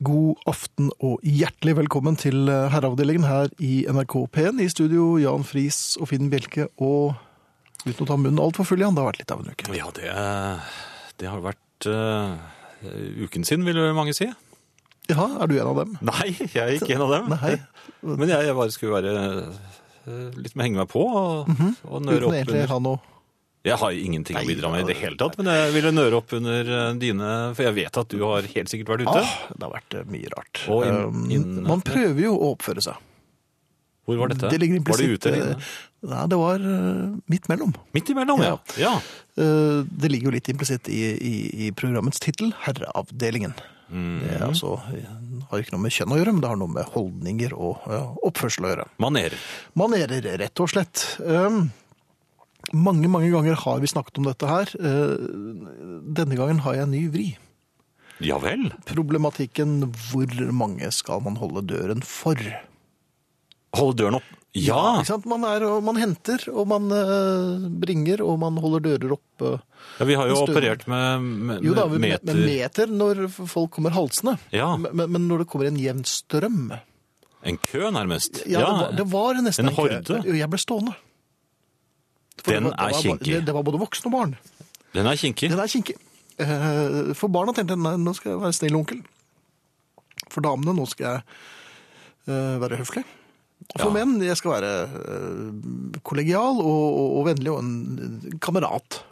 God aften og hjertelig velkommen til eh, herreavdelingen her i NRK P1. I studio Jan Friis og Finn Bjelke og uten å ta munnen altfor full, Jan. Det har vært litt av en uke. Ja, det, det har vært uh, uken sin, vil mange si. Ja, er du en av dem? Nei, jeg er ikke en av dem. Nei. Men jeg, jeg bare skulle være uh, litt med å henge meg på og, og nøre Uten opp egentlig under ha noe Jeg har ingenting å bidra med i det hele tatt, men jeg ville nøre opp under uh, dine For jeg vet at du har helt sikkert vært ute. ah, Det har vært eh, mye rart. Inn- Um, inn- man prøver jo å oppføre seg. Hvor var dette? Det ligger var det ute eller eh, inne? Nei, det var eh, midt mellom. Midt imellom, ja. ja. Eh, Det ligger jo litt implisitt i, i, i programmets tittel, Herreavdelingen. Mm. Det altså, har ikke noe med kjønn å gjøre, men det har noe med holdninger og oppførsel å gjøre. Manerer. Manerer, rett og slett. Um, mange, mange ganger har vi snakket om dette her. Uh, denne gangen har jeg en ny vri. Ja vel. Problematikken hvor mange skal man holde døren for? Holde døren opp. Ja! Ikke sant? Man, er, man henter, og man uh, bringer, og man holder dører oppe. ja vi har jo operert med, med, Jo da, med med meter. med meter når folk kommer halsende. Ja. Men, men når det kommer en jevn strøm En kø, nærmest. Ja, Det, var, det var nesten En horde. kø. Jeg ble stående. Den det var- er kinkig. Det, det var både voksne og barn. Den er kinkig. Den er kinkig. Eh, For barna tenkte jeg, nå skal jeg være snill onkel. For damene, nå skal jeg eh, være høflig. Og for Ja. menn, jeg skal være eh, kollegial og, og, og vennlig og en kamerat.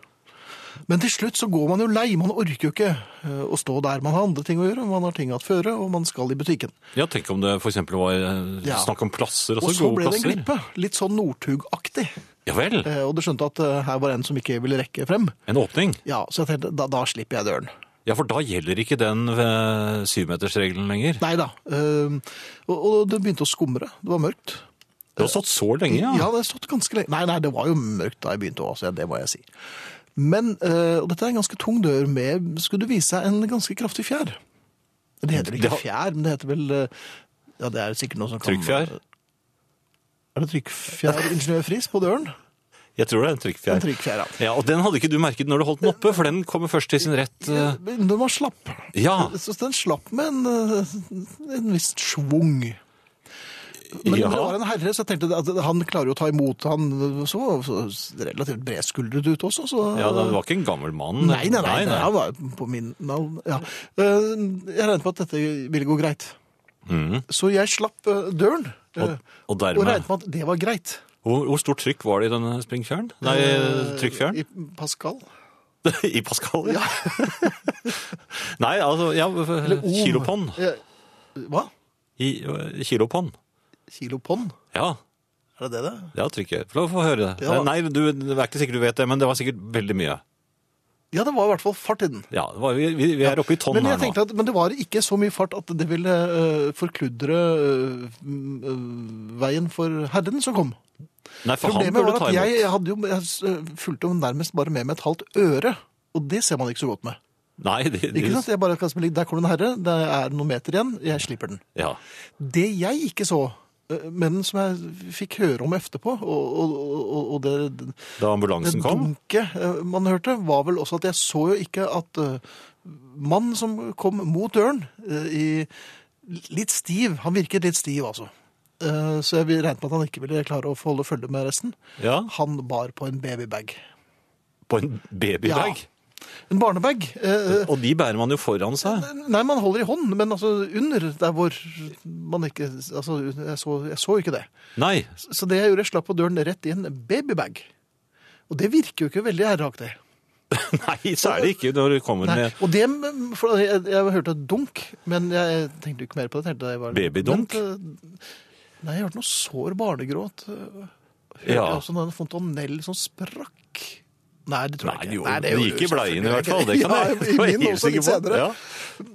Men til slutt så går man jo lei. Man orker jo ikke eh, å stå der. Man har andre ting å gjøre. Man har ting å føre, og man skal i butikken. Ja, tenk om det eksempel var eh, Ja. snakk om plasser, Og så ble det en glippe. Litt sånn Northug-aktig. Ja vel, Eh, Og du skjønte at her var en som ikke ville rekke frem. en åpning. Ja, Så jeg tenkte, da, da slipper jeg døren. Ja, for da gjelder ikke den syvmetersregelen lenger. Nei da. og, det begynte å skumre. Det var mørkt. Det har stått så lenge, ja. Ja, det har stått ganske lenge. Nei, nei, det var jo mørkt da jeg begynte også, det må jeg si. Men, eh, og dette er en ganske tung dør med, skulle det vise seg, en ganske kraftig fjær. Det heter ikke fjær, men det heter vel, eh, ja, det er sikkert noe som kan... Trykkfjær? Er det trykkfjær, ingeniørfris på døren? Jeg tror det er en trykkfjær. En trykkfjær. ja. Ja, og den hadde ikke du merket når du holdt den oppe, for den kommer først til sin rett. eh, Den var slapp. Ja, Så den slapp med en, en viss schwung. Men Ja. det var en herre, så jeg tenkte at han klarer jo å ta imot. Han så, så relativt bredskuldret ut også. Så, ja, det var ikke en gammel mann. Nei, nei, nei, han var på min navn. Ja. Eh, Jeg regnet med at dette ville gå greit. Mm. Så jeg slapp eh, døren. eh, Og, og Og regnet med at det var greit. hvor, hvor stort trykk var det i denne springfjæren? Nei, trykkfjæren? I Pascal. I Pascal? Ja. Nei, altså, ja, kilopond. Hva? I, eh, kilopond. Kilopond? Ja, Er det det det? ja, trykket. Få få høre det. Ja. Nei, du, det er ikke sikkert du vet det, men det var sikkert veldig mye. Ja, det var i hvert fall fart i den. Ja, det var, vi, vi er oppe i tonn Men jeg her nå. at men det var ikke så mye fart at det ville uh, forkludre uh, øh, veien for herren som kom. Nei, for han Problemet burde var ta imot. jeg, jeg, hadde jo, jeg fulgte jo nærmest bare med med et halvt øre. Og det ser man ikke så godt med. Nei, det, det... Ikke sant? Jeg bare meg Der kommer det en herre, det er noen meter igjen, jeg slipper den. Ja. Det jeg ikke så, øh, men som jeg fikk høre om etterpå, og, og, og, det, Da det ambulansen kom? dunket eh, man hørte, var vel også at jeg så jo ikke at uh, mannen som kom mot døren, uh, i litt stiv, han virket litt stiv altså. Uh, så jeg regnet med at han ikke ville klare å holde følge med resten. Ja, Han bar på en babybag. på en babybag. En barnebag. eh, Og de bærer man jo foran seg. Nei, man holder i hånd, men altså under der hvor man ikke Altså, jeg så, jeg så ikke det. Nei, Så det jeg gjorde, jeg slapp på døren rett i en babybag. Og det virker jo ikke veldig herreaktig. nei, så det ikke når du kommer Nei, med og det, for jeg, jeg hørte et dunk, men jeg tenkte ikke mer på det. Babydunk? Eh, Nei, jeg hørte noe sår barnegråt. eh, Hørte Ja. jeg også en fontanell som sprakk. Nei, det tror jeg ikke. Nei, det gikk i jo bleien i hvert fall, det kan ja, jeg min helt sikker på. senere. Ja.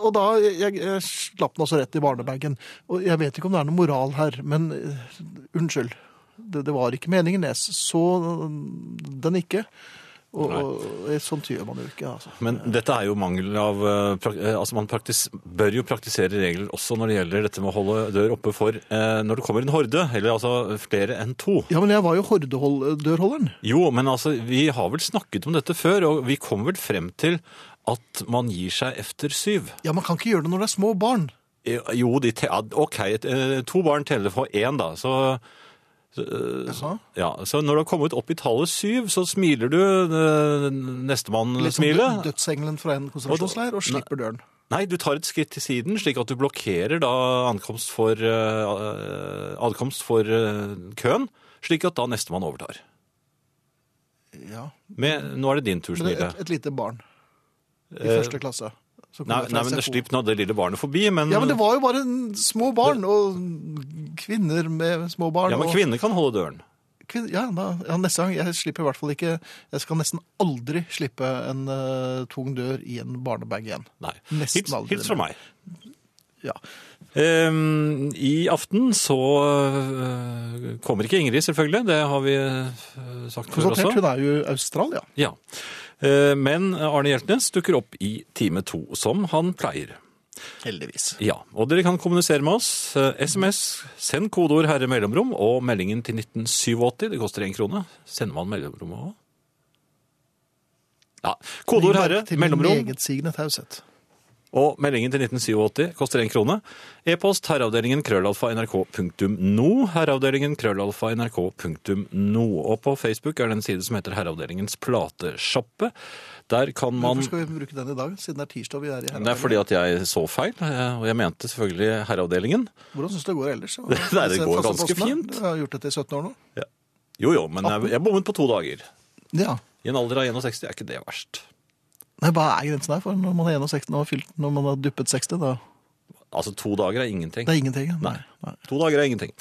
Og da, jeg, jeg slapp den altså rett i barnebagen. Og jeg vet ikke om det er noe moral her, men uh, unnskyld. Det, det var ikke meningen. Jeg så den ikke. Og, og sånt gjør man jo ikke, altså. Men dette er jo mangel av eh, eh, Altså, man bør jo praktisere regler også når det gjelder dette med å holde dør oppe for eh, når det kommer en horde, eller altså flere enn to. Ja, men jeg var jo hordedørholderen. Jo, men altså, vi har vel snakket om dette før, og vi kom vel frem til at man gir seg efter syv. Ja, man kan ikke gjøre det når det er små barn. Eh, Jo, de OK, to barn teller for én, da. Så, Jaha. ja, så når du har kommet opp i tallet syv, så smiler du eh, nestemann Litt som smilet. dødsengelen fra en konsentrasjonsleir og slipper døren. Nei, du tar et skritt til siden, slik at du blokkerer da ankomst for, uh, adkomst for uh, køen, slik at da nestemann overtar. Ja, Med, nå er det din tur, Smile. et, et lite barn i Eh, første klasse. Nei, nei, men det slipp nå det lille barnet forbi, men, Ja, men det var jo bare små barn, og kvinner med små barn. ja, men og kvinner kan holde døren. Ja, da, ja, neste gang. Jeg slipper i hvert fall ikke Jeg skal nesten aldri slippe en uh, tung dør i en barnebag igjen. Nei. Nesten aldri. hils fra meg. Ja. Um, I aften så uh, kommer ikke Ingrid, selvfølgelig. Det har vi uh, sagt før også. hun er jo i Australia. Ja. Eh, Men Arne Hjeltnes dukker opp i time to, som han pleier. Heldigvis. Ja, og dere kan kommunisere med oss. Eh, SMS, send kodeord 'herre mellomrom' og meldingen til 1987. Det koster én krone. Sender man mellomrommet òg? Ja. Kodeord 'herre Til mellomrom' Megetsigende taushet. Og meldingen til 1987 koster én krone. E-post herreavdelingen krøllalfa nrk.no. Herreavdelingen krøllalfa nrk.no. Og på Facebook er det en side som heter Herreavdelingens platesjappe. Der kan man Hvorfor skal vi bruke den i dag, siden det er tirsdag vi er i Det er fordi at jeg så feil, eh, og jeg mente selvfølgelig Herreavdelingen. Hvordan syns du det går ellers? Nei, det går ganske fint. Du har gjort dette i 17 år nå? Jo jo, men jeg, jeg bommet på to dager. Ja. I en alder av 61 er ikke det verst. Nei, Hva er grensen her for når man er 61 og har fylt, når man har duppet 60? Da? Altså, to dager er ingenting. Det er ingenting. ja. Nei. Nei. To dager er ingenting.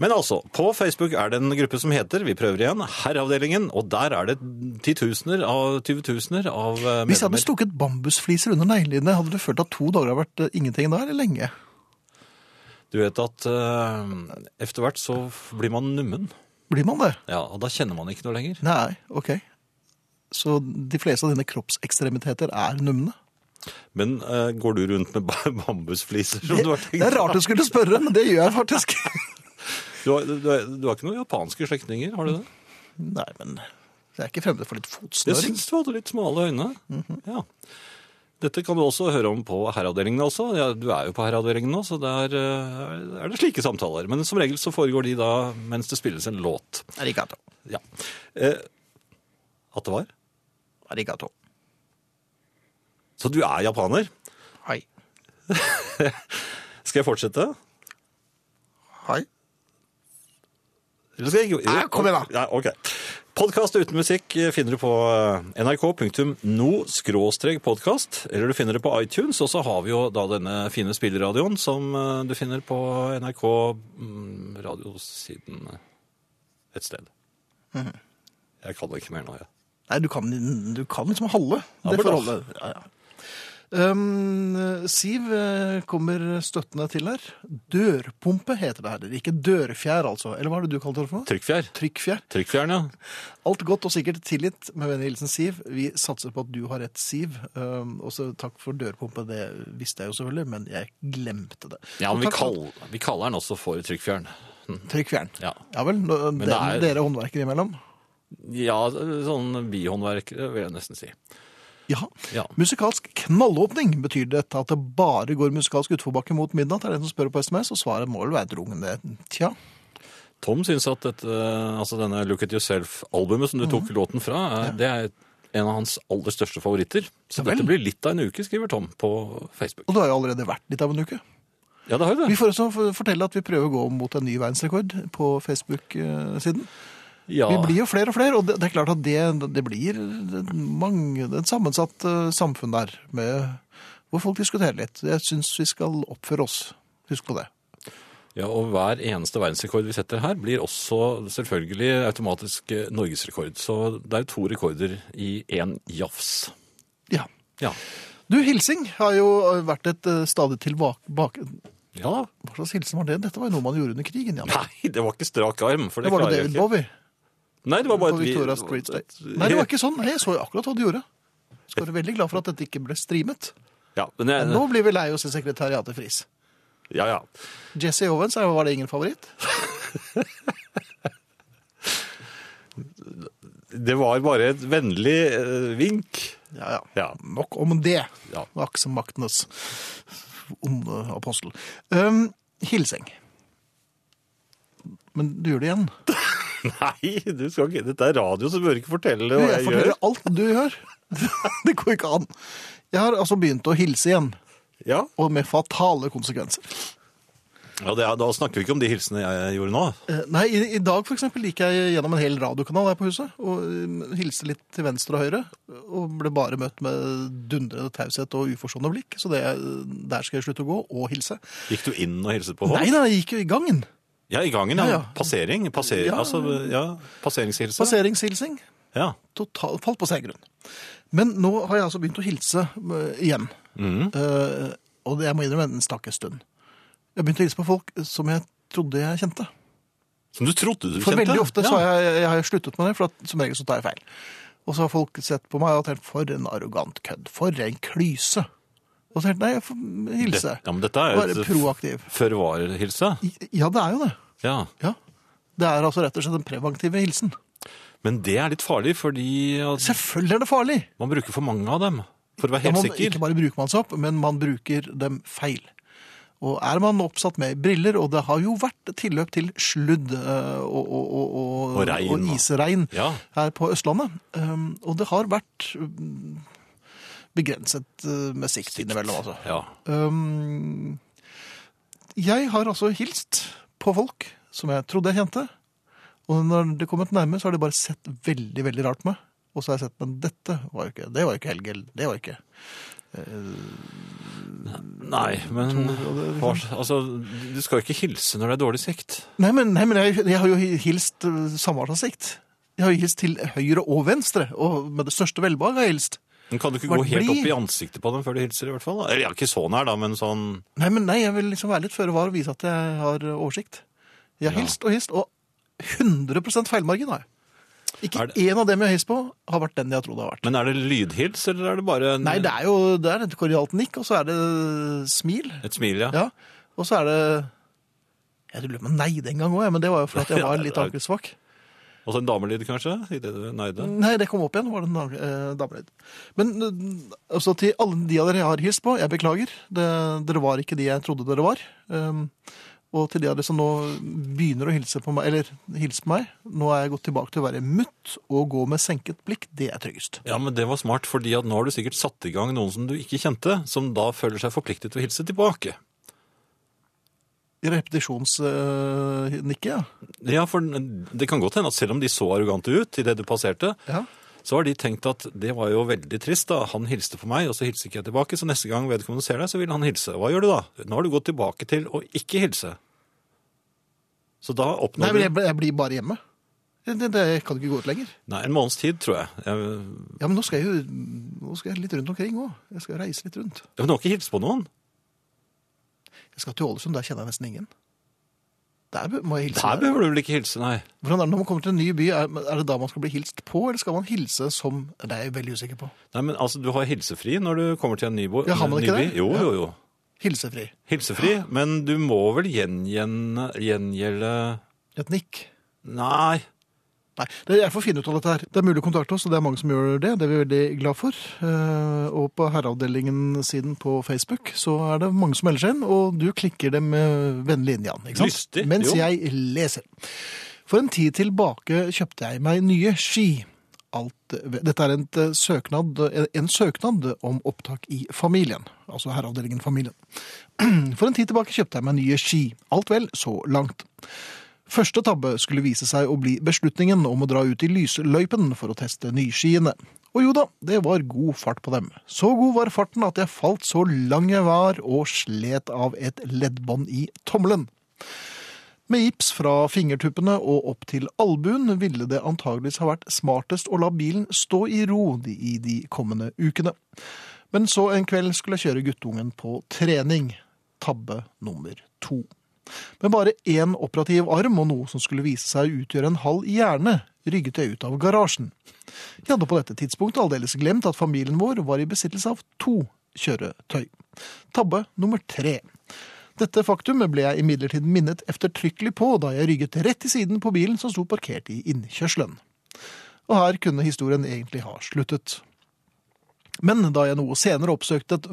Men altså, på Facebook er det en gruppe som heter, vi prøver igjen, Herreavdelingen, og der er det titusener av tyvetusener av medlemmer. Hvis jeg hadde stukket bambusfliser under neglene, hadde du følt at to dager har vært eh, ingenting da, eller lenge? Du vet at uh, etter hvert så blir man nummen. Blir man det? Ja, og da kjenner man ikke noe lenger. Nei, ok. Så de fleste av dine kroppsekstremiteter er numne? Men uh, går du rundt med bambusfliser som Det, du har tenkt? det er rart du skulle spørre, men det gjør jeg faktisk. Du har, du, har- du har ikke noen japanske slektninger, har du det? Nei, men jeg er ikke fremmed for litt Jeg fotsnøring. syns du hadde litt smale øyne. Ja. Dette kan du også høre om på herreavdelingen også. Ja, du er jo på herreavdelingen nå, så der eh, er det slike samtaler. Men som regel så foregår de da mens det spilles en låt. Arigato. Ja. Eh, at det var? Arigato. Så du er japaner? Hei. Skal jeg fortsette? Hei. Eller skal jeg ikke? Kom igjen da. Ja, ok. Podcast uten musikk finner du på eh, nrk.no-podkast, eller du finner det på iTunes, og så har vi jo da denne fine spilleradioen som eh, du finner på NRK mm, radiosiden et sted. Mhm. Jeg kan ikke mer nå, jeg. Nei, du kan, du kan liksom halve. Det men forholdet. Ja, ja. Um, Siv eh, kommer støttende til her. Dørpumpe heter det her. Ikke dørfjær, altså. Eller hva er det du kalte det for noe? Trykkfjær. Trykkfjær. Trykkfjæren, ja. Alt godt og sikkert tilgitt med vennlig hilsen Siv. Vi satser på at du har rett, Siv. Um, også takk for dørpumpe, det visste jeg jo selvfølgelig, men jeg glemte det. Ja, men vi, Og kall, vi kaller den også for trykkfjæren. Trykkfjæren. Ja. Ja vel, nå- dere, er- dere håndverkere imellom. Ja, sånn bihåndverkere vil jeg nesten si. Ja. Ja. Musikalsk knallåpning betyr dette at det bare går musikalsk utforbakke mot midnatt, er det en som spør på SMS, og svaret må vel være drungende rungende tja. Tom syns at dette, altså denne Look At Yourself-albumet som du tok mm. låten fra, er- det er en av hans aller største favoritter. Så Ja dette blir litt av en uke, skriver Tom på Facebook. Og det har jo allerede vært litt av en uke. Ja, det har jo Vi det. får også fortelle at vi prøver å gå mot en ny verdensrekord på Facebook-siden. Ja, Vi blir jo flere og flere, og det, det er klart at det, det blir mange, et sammensatt eh, samfunn der, med, hvor folk diskuterer litt. Jeg syns vi skal oppføre oss. Husk på det. ja, og hver eneste verdensrekord vi setter her, blir også selvfølgelig automatisk eh, norgesrekord. Så det er jo to rekorder i én jafs. Ja. Ja. Du, hilsing har jo vært et eh, stadig tilbake... ja. Hva slags hilsen var det? Dette var jo noe man gjorde under krigen, Jan. Nei, det var ikke strak arm, for det, Det var det klarer jeg David. Bowie Nei, det var bare på vi- Victoria Street State. Nei, det var ikke sånn. Jeg så jo akkurat hva du gjorde. Skal være veldig glad for at dette ikke ble streamet. Ja, men jeg, Nå blir vi lei oss i sekretariatet Friis. ja, ja. Jesse Owens, var det ingen favoritt? Det var bare et vennlig eh, vink. Ja, ja. Ja. Nok om det. Ja. Aksemaktenes onde apostel. Um, hilsing. Men du gjør det igjen. Nei, du skal ikke. dette er radio, så du bør ikke fortelle hva jeg jeg, forteller gjør. alt du gjør. det går ikke an. Jeg har altså begynt å hilse igjen, Ja, og med fatale konsekvenser. ja det er, Da snakker vi ikke om de hilsene jeg gjorde nå. Eh, Nei, i, i dag for eksempel gikk jeg gjennom en hel radiokanal her på huset, og eh, hilste litt til venstre og høyre, og ble bare møtt med dundrende taushet og uforstående blikk, så det, der skal jeg slutte å gå og hilse. Gikk du inn og hilset på folk? Nei, nei, jeg gikk jo i gangen. Ja, i gangen, ja. Ja. Passering. Passer, Ja. Altså, ja, passeringshilse. Passeringshilsing. Ja. Total, falt på seg grunn. Men nå har jeg altså begynt å hilse eh, igjen. Mm. Uh, og det, jeg må innrømme en stakk en stund. Jeg har begynt å hilse på folk som jeg trodde jeg kjente. Som du trodde du For kjente? veldig ofte så har jeg, jeg har sluttet med det, for at, som regel så tar jeg feil. Og så har folk sett på meg og tenkt, for en arrogant kødd, for en klyse. Og så tenkt, nei, jeg får hilse. Det, ja, men dette er jo et proaktiv. føre-var-hilse. Ja, det er jo det. Ja. Ja. Det er altså rett og slett en preventiv hilsen. Men det er litt farlig, fordi Selvfølgelig er det farlig. man bruker for mange av dem. For å være Ja, helt man, sikker. ikke bare bruker man seg opp, men man bruker dem feil. Og er man oppsatt med briller, og det har jo vært tilløp til sludd eh, og, og, og, og, regn, isregn Ja. her på Østlandet. Um, og det har vært um, begrenset uh, med sikt innimellom, altså. ja. Um, jeg har altså hilst på folk som jeg trodde jeg kjente. Og når det kom et nærme, så har de bare sett veldig, veldig rart på meg. Og så har jeg sett, men dette var jo ikke, det var jo ikke Helge, det var ikke. Nei, men det, liksom. hva, altså, du skal jo ikke hilse når det er dårlig sikt. Nei, men, nei, men jeg, jeg har jo hilst uh, samarbeid sikt. Jeg har jo hilst til høyre og venstre, og med det største velbehag har jeg hilst. Men kan du ikke gå helt opp i ansiktet på dem før du hilser, i hvert fall? da? Eller ja, ikke så nær, da, men sånn Nei, men nei, jeg vil liksom være litt føre var og vise at jeg har oversikt. Jeg har Ja. hilst og hilst, og 100 feilmargin har jeg. Ikke Er det- én av dem jeg har hilst på, har vært den jeg trodde det har vært. Men er det lydhils, eller er det bare en, Nei, det er jo det er et kordialt nikk, og så er det smil. et smil, ja? Ja. Og så er det Jeg lurer på om jeg neide en gang òg, men det var jo fordi at jeg var litt Ja, akkurat Og så en damelyd, kanskje? I det neide? Nei, det kom opp igjen, var det en eh, damelyd. Men eh, altså, til alle de av dere jeg har hilst på, jeg beklager. Det, dere var ikke de jeg trodde dere var. Um, og til de av dere som nå begynner å hilse på meg, eller hilse på meg, nå er jeg gått tilbake til å være mutt og gå med senket blikk. Det er tryggest. Ja, men det var smart, fordi at nå har du sikkert satt i gang noen som du ikke kjente, som da føler seg forpliktet til å hilse tilbake. Repetisjonsnikket, ja. Ja, for det kan godt hende at selv om de så arrogante ut i det du passerte, ja. så har de tenkt at det var jo veldig trist da. Han hilste på meg, og så hilser ikke jeg tilbake, så neste gang vedkommende ser deg, så vil han hilse. Hva gjør du da? Nå har du gått tilbake til å ikke hilse. Så da Nei, oppnår men Nei, jeg, jeg blir bare hjemme. Det, det, det kan ikke gå ut lenger. Nei, en måneds tid, tror jeg. jeg... Ja, men nå skal jeg jo nå skal jeg litt rundt omkring òg. Jeg skal reise litt rundt. Ja, Men du har ikke hilst på noen? Jeg skal til Ålesund, der kjenner jeg nesten ingen. Der må jeg hilse. Der behøver du vel ikke hilse, nei. Hvordan er det når man kommer til en ny by? Er, er det da man skal bli hilst på, eller skal man hilse som Det er jeg veldig usikker på. Nei, men altså, du har hilsefri når du kommer til en ny, bo... Ja, har man ikke by. det? Jo, jo, jo. Hilsefri. Hilsefri, men du må vel gjengjelde Et nikk. Nei. Nei, jeg får finne ut av dette her. Det er mulig å kontakte oss, og det er mange som gjør det. Det er vi veldig glad for. Eh, og på herreavdelingen-siden på Facebook så er det mange som melder seg inn, og du klikker dem eh, vennlig inn, Jan. Ikke sant? Lystig, Mens jo. jeg leser. For en tid tilbake kjøpte jeg meg nye ski. Alt, dette er en eh, søknad, en søknad om opptak i familien, altså herreavdelingen familien. For en tid tilbake kjøpte jeg meg nye ski. Alt vel, så langt. Første tabbe skulle vise seg å bli beslutningen om å dra ut i lysløypen for å teste nyskiene. Og jo da, det var god fart på dem. Så god var farten at jeg falt så lang jeg var og slet av et leddbånd i tommelen. Med gips fra fingertuppene og opp til albuen ville det antageligvis ha vært smartest å la bilen stå i ro i de kommende ukene. Men så en kveld skulle jeg kjøre guttungen på trening. Tabbe nummer to. Med bare én operativ arm og noe som skulle vise seg å utgjøre en halv hjerne, rygget jeg ut av garasjen. Jeg hadde på dette tidspunktet aldeles glemt at familien vår var i besittelse av to kjøretøy. Tabbe nummer tre. Dette faktum ble jeg imidlertid minnet eftertrykkelig på da jeg rygget rett i siden på bilen som sto parkert i innkjørselen. Og her kunne historien egentlig ha sluttet. Men da jeg noe senere oppsøkte et,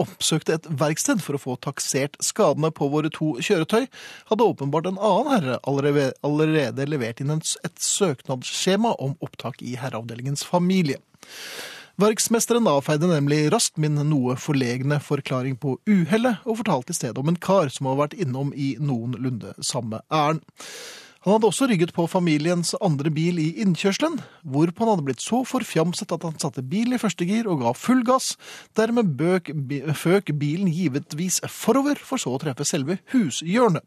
oppsøkte et verksted for å få taksert skadene på våre to kjøretøy, hadde åpenbart en annen herre allerede, allerede levert inn et søknadsskjema om opptak i herreavdelingens familie. Verksmesteren avfeide nemlig raskt min noe forlegne forklaring på uhellet, og fortalte i stedet om en kar som har vært innom i noenlunde samme ærend. Han hadde også rygget på familiens andre bil i innkjørselen, hvorpå han hadde blitt så forfjamset at han satte bilen i første gir og ga full gass. Dermed bøk, føk bilen givetvis forover, for så å treffe selve hushjørnet.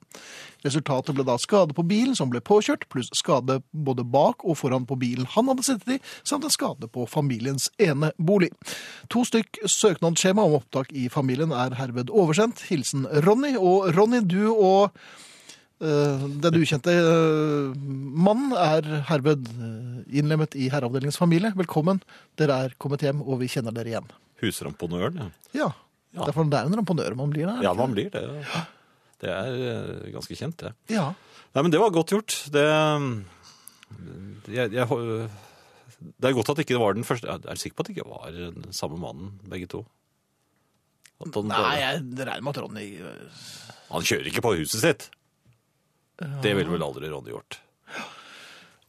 Resultatet ble da skade på bilen som ble påkjørt, pluss skade både bak og foran på bilen han hadde sittet i, samt en skade på familiens ene bolig. To stykk søknadsskjema om opptak i familien er herved oversendt. Hilsen Ronny. Og Ronny, du og Den ukjente eh, mannen er herved eh, innlemmet i herreavdelingens familie. Velkommen. Dere er kommet hjem, og vi kjenner dere igjen. Husramponøren, ja. Ja, Ja. Derfor det er en ramponør man blir der. Ja, man blir det. Det er eh, ganske kjent, det. Ja. Nei, men det var godt gjort. Det jeg, jeg, Det er godt at det ikke var den første Jeg er sikker på at det ikke var den samme mannen, begge to. Nei, jeg regner med at Ronny eh, han kjører ikke på huset sitt. Det ville vel aldri Ronny gjort.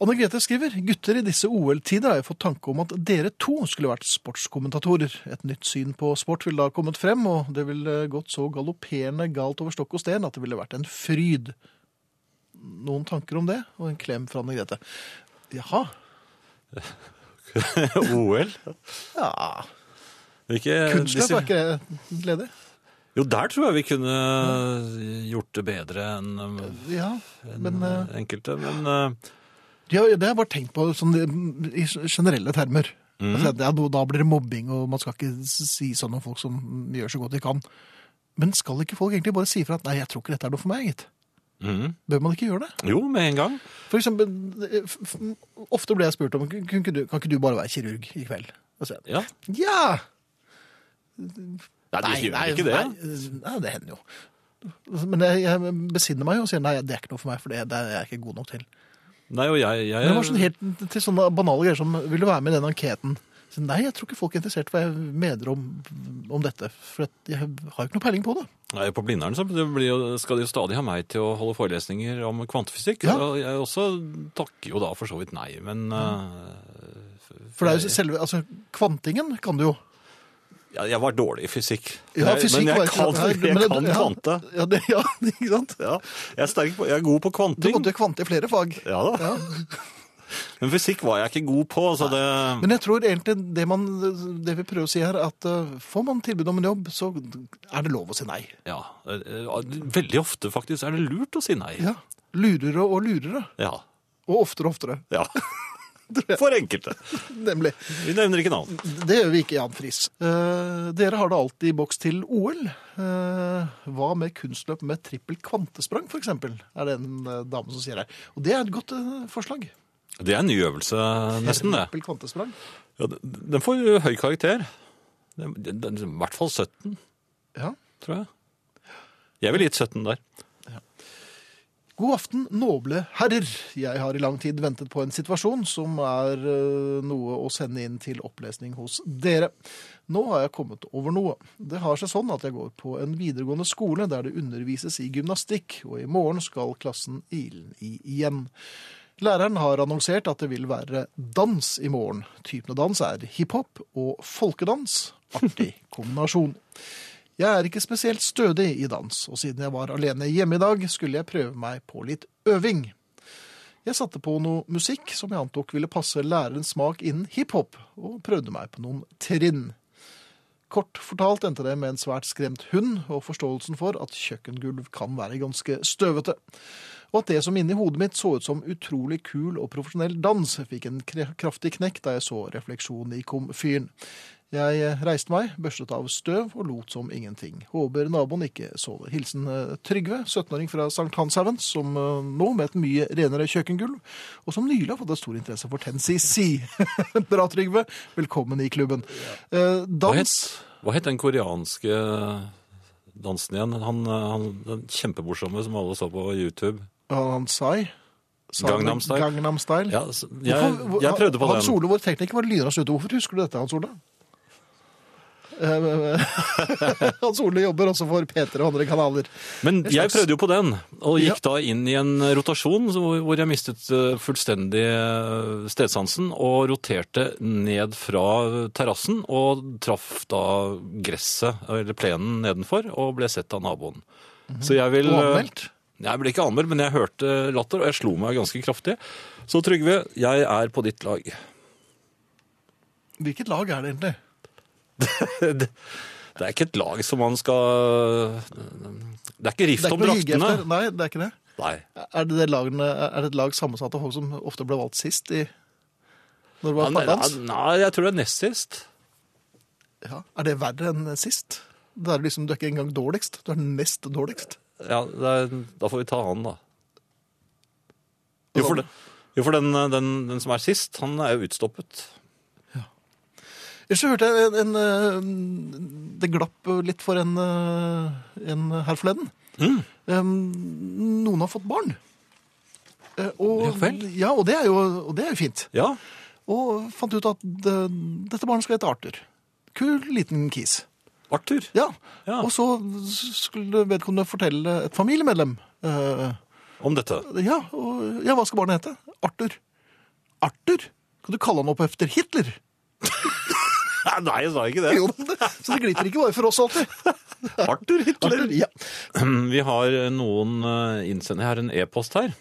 Anne Grete skriver gutter i disse OL-tider har jeg fått tanke om at dere to skulle vært sportskommentatorer. Et nytt syn på sport ville da kommet frem, og det ville gått så galopperende galt over stokk og sten at det ville vært en fryd. Noen tanker om det? Og en klem fra Anne Grete. Jaha. OL? Ja, Ikke, disse- er ikke det ledig? Jo, der tror jeg vi kunne gjort det bedre enn um, Ja, men eh, enkelte. Men ja, det har jeg bare tenkt på sånn, i generelle termer. Mm. Altså, ja, da blir det mobbing, og man skal ikke si sånn om folk som gjør så godt de kan. Men skal ikke folk egentlig bare si fra at nei, jeg tror ikke dette er noe for meg, gitt? Mm. Bør man ikke gjøre det? Jo, med en gang. For eksempel, ofte blir jeg spurt om kan ikke, du, kan ikke du bare være kirurg i kveld? Og så, Ja. ja! Nei, du gjør ikke det. Nei, nei, det hender jo. Men jeg, jeg besinner meg jo og sier nei, det er ikke noe for meg, for det, det er jeg ikke god nok til. Nei, og jeg, jeg Men det var sånn helt til sånne banale greier som vil du være med i den anketen? Så, nei, jeg tror ikke folk er interessert hva jeg mener om, om dette. For jeg har jo ikke noe peiling på det. Nei, På Blindern så jo, skal de jo stadig ha meg til å holde forelesninger om kvantefysikk. Ja. Og jeg også takker jo da for så vidt nei, men uh, For det er jo selve, altså Kvantingen kan du jo. Ja, Jeg var dårlig i fysikk. Ja, fysikk men var jeg kan, jeg men det- kan kvante. Ja, det, ja ikke sant? Ja, jeg, er på, jeg er god på Du kvanting. måtte jo kvante i flere fag. Ja da. Ja. Men fysikk var jeg ikke god på. Så det, Men jeg tror egentlig det, man, det vi prøver å si her, at uh, får man tilbud om en jobb, så er det lov å si nei. ja, eh, veldig ofte faktisk er det lurt å si nei. Ja. Lurere og lurere. Ja. Og oftere og oftere. ja. For enkelte. Nemlig. Vi nevner ikke navn. Det gjør vi ikke, Jan Friis. Eh, dere har det alltid i boks til OL. Eh, hva med kunstløp med trippel kvantesprang, eksempel? Er det en eh, dame som sier her. Og det er et godt eh, forslag. Det er en ny øvelse, nesten det. Trippel kvantesprang. Ja, den- får jo høy karakter. Den, den, den, I hvert fall 17, Ja. tror jeg. Jeg ville gitt 17 der. God aften, noble herrer. Jeg har i lang tid ventet på en situasjon som er eh, noe å sende inn til opplesning hos dere. Nå har jeg kommet over noe. Det har seg sånn at jeg går på en videregående skole der det undervises i gymnastikk, og i morgen skal klassen ilen i igjen. Læreren har annonsert at det vil være dans i morgen. Typene dans er hiphop og folkedans. Artig kombinasjon. Jeg er ikke spesielt stødig i dans, og siden jeg var alene hjemme i dag, skulle jeg prøve meg på litt øving. Jeg satte på noe musikk som jeg antok ville passe lærerens smak innen hiphop, og prøvde meg på noen trinn. Kort fortalt endte det med en svært skremt hund og forståelsen for at kjøkkengulv kan være ganske støvete. Og at det som inni hodet mitt så ut som utrolig kul og profesjonell dans, fikk en kraftig knekk da jeg så refleksjonen i komfyren. Jeg reiste meg, børstet av støv og lot som ingenting. Håper naboen ikke sover. Hilsen eh, Trygve, 17-åring fra St. Hanshaugen, som eh, nå med et mye renere kjøkkengulv, og som nylig har fått en stor interesse for Tensi Si. Bra, Trygve. Velkommen i klubben. Eh, Dans hva het den koreanske dansen igjen? Han, han, den kjempemorsomme som alle så på YouTube. Han Sai. Sa- Gangnam Style. Gangnam Style. Ja, jeg, jeg prøvde på han, den. Ole, vår tekniker, var lynraskt ute. Hvorfor husker du dette, Hans Ole? Eh, Hans Ole jobber også for P3 og andre kanaler. Men jeg prøvde jo på den, og gikk Ja. da inn i en rotasjon hvor jeg mistet eh, fullstendig eh, stedsansen og roterte ned fra terrassen og traff da gresset, eller plenen nedenfor, og ble sett av naboen. Så jeg vil... Anmeldt. Jeg ble ikke anmeldt, men jeg hørte latter, og jeg slo meg ganske kraftig. Så Trygve, jeg er på ditt lag. Hvilket lag er det egentlig? Det, det er ikke et lag som man skal Det er ikke rift om draktene. Nei, det er ikke det. Nei. Er det, det lagene, er det et lag sammensatt av folk som ofte ble valgt sist i når det Ja, var nei, nei, jeg tror det er nest sist. Ja. Er det verre enn sist? Det er liksom, Du er ikke engang dårligst, du er nest dårligst. Ja, er, da får vi ta han, da. Jo, for, det, jo, for den, den, den som er sist, han er jo utstoppet. Ellers så hørte jeg en, en eh, Det glapp litt for en, eh, en her forleden. Mm. Noen har fått barn. Eh, Og, Ja vel. Ja, og det er jo, og det er jo fint. Ja, Og fant ut at det, dette barnet skal hete Arthur. Kul liten kis. Arthur. Ja. Ja. Og så skulle vedkommende fortelle et familiemedlem. eh, Om dette. ja, og, ja, hva skal barnet hete? Arthur. Arthur? Kan du kalle han opp etter Hitler? Nei, jeg sa ikke det. Jo, så det glipper ikke bare for oss alltid. Arthur Hitler. Arthur, ja. Vi har noen eh, innsend... Jeg har en e-post her.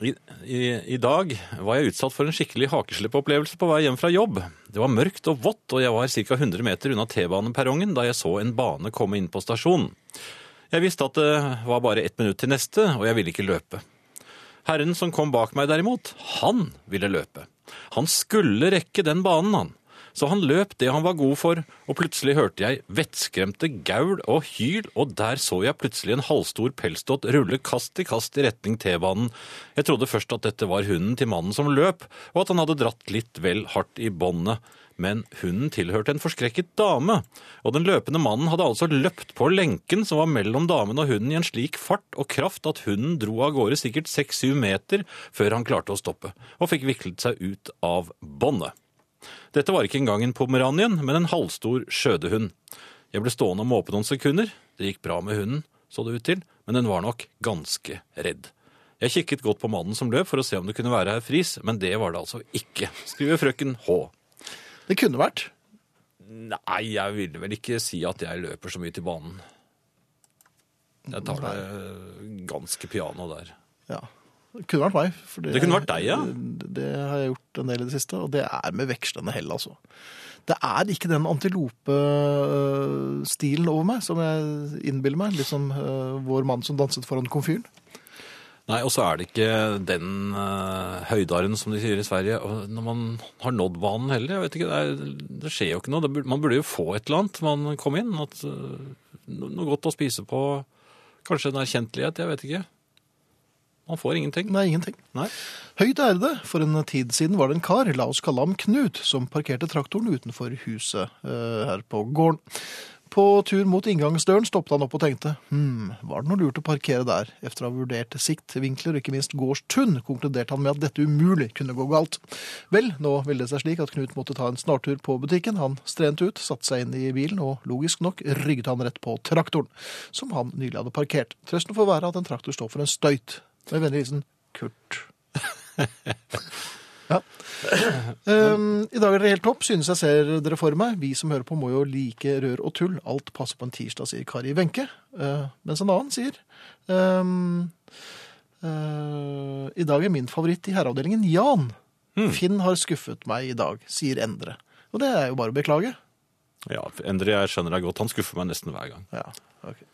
I, i, I dag var jeg utsatt for en skikkelig hakeslippopplevelse på vei hjem fra jobb. Det var mørkt og vått, og jeg var ca. 100 meter unna T-baneperrongen da jeg så en bane komme inn på stasjonen. Jeg visste at det var bare ett minutt til neste, og jeg ville ikke løpe. Herren som kom bak meg derimot, han ville løpe. Han skulle rekke den banen, han. Så han løp det han var god for, og plutselig hørte jeg vettskremte gaul og hyl, og der så jeg plutselig en halvstor pelsdott rulle kast i kast i retning T-banen. Jeg trodde først at dette var hunden til mannen som løp, og at han hadde dratt litt vel hardt i båndet. Men hunden tilhørte en forskrekket dame, og den løpende mannen hadde altså løpt på lenken som var mellom damen og hunden i en slik fart og kraft at hunden dro av gårde sikkert seks-syv meter før han klarte å stoppe, og fikk viklet seg ut av båndet. Dette var ikke engang en pomeranien, men en halvstor skjødehund. Jeg ble stående og måpe noen sekunder. Det gikk bra med hunden, så det ut til, men den var nok ganske redd. Jeg kikket godt på mannen som løp for å se om det kunne være herr Friis, men det var det altså ikke, skriver frøken H. Det kunne vært. Nei, jeg ville vel ikke si at jeg løper så mye til banen. Jeg tar det ganske piano der. Ja. Det kunne vært meg. for Det kunne vært deg, ja. Det, det har jeg gjort en del i det siste, og det er med vekslende hell, altså. Det er ikke den antilope-stilen over meg som jeg innbiller meg. Liksom vår mann som danset foran komfyren. Nei, og så er det ikke den uh, høydaren som de sier i Sverige. Når man har nådd banen heller, jeg vet ikke, det, er, det skjer jo ikke noe. Burde, man burde jo få et eller annet man kom inn. At, uh, noe godt å spise på. Kanskje en erkjentlighet, jeg vet ikke. Man får ingenting. Nei, ingenting. Nei. Høyt ærede, for en tid siden var det en kar, la oss kalle ham Knut, som parkerte traktoren utenfor huset eh, her på gården. På tur mot inngangsdøren stoppet han opp og tenkte, hm, var det noe lurt å parkere der? Efter å ha vurdert siktvinkler og ikke minst gårdstun, konkluderte han med at dette umulig kunne gå galt. Vel, nå ville det seg slik at Knut måtte ta en snartur på butikken. Han strente ut, satte seg inn i bilen, og logisk nok rygget han rett på traktoren, som han nylig hadde parkert. Trøsten får være at en traktor står for en støyt. Med vennlig hilsen Kurt. ja. Um, I dag er dere helt topp, synes jeg ser dere for meg. Vi som hører på må jo like rør og tull. Alt passer på en tirsdag, sier Kari Wenche. Uh, mens en annen sier um, uh, I dag er min favoritt i herreavdelingen Jan. Finn har skuffet meg i dag, sier Endre. Og det er jo bare å beklage. Ja, Endre, jeg skjønner deg godt. Han skuffer meg nesten hver gang. Ja, ok.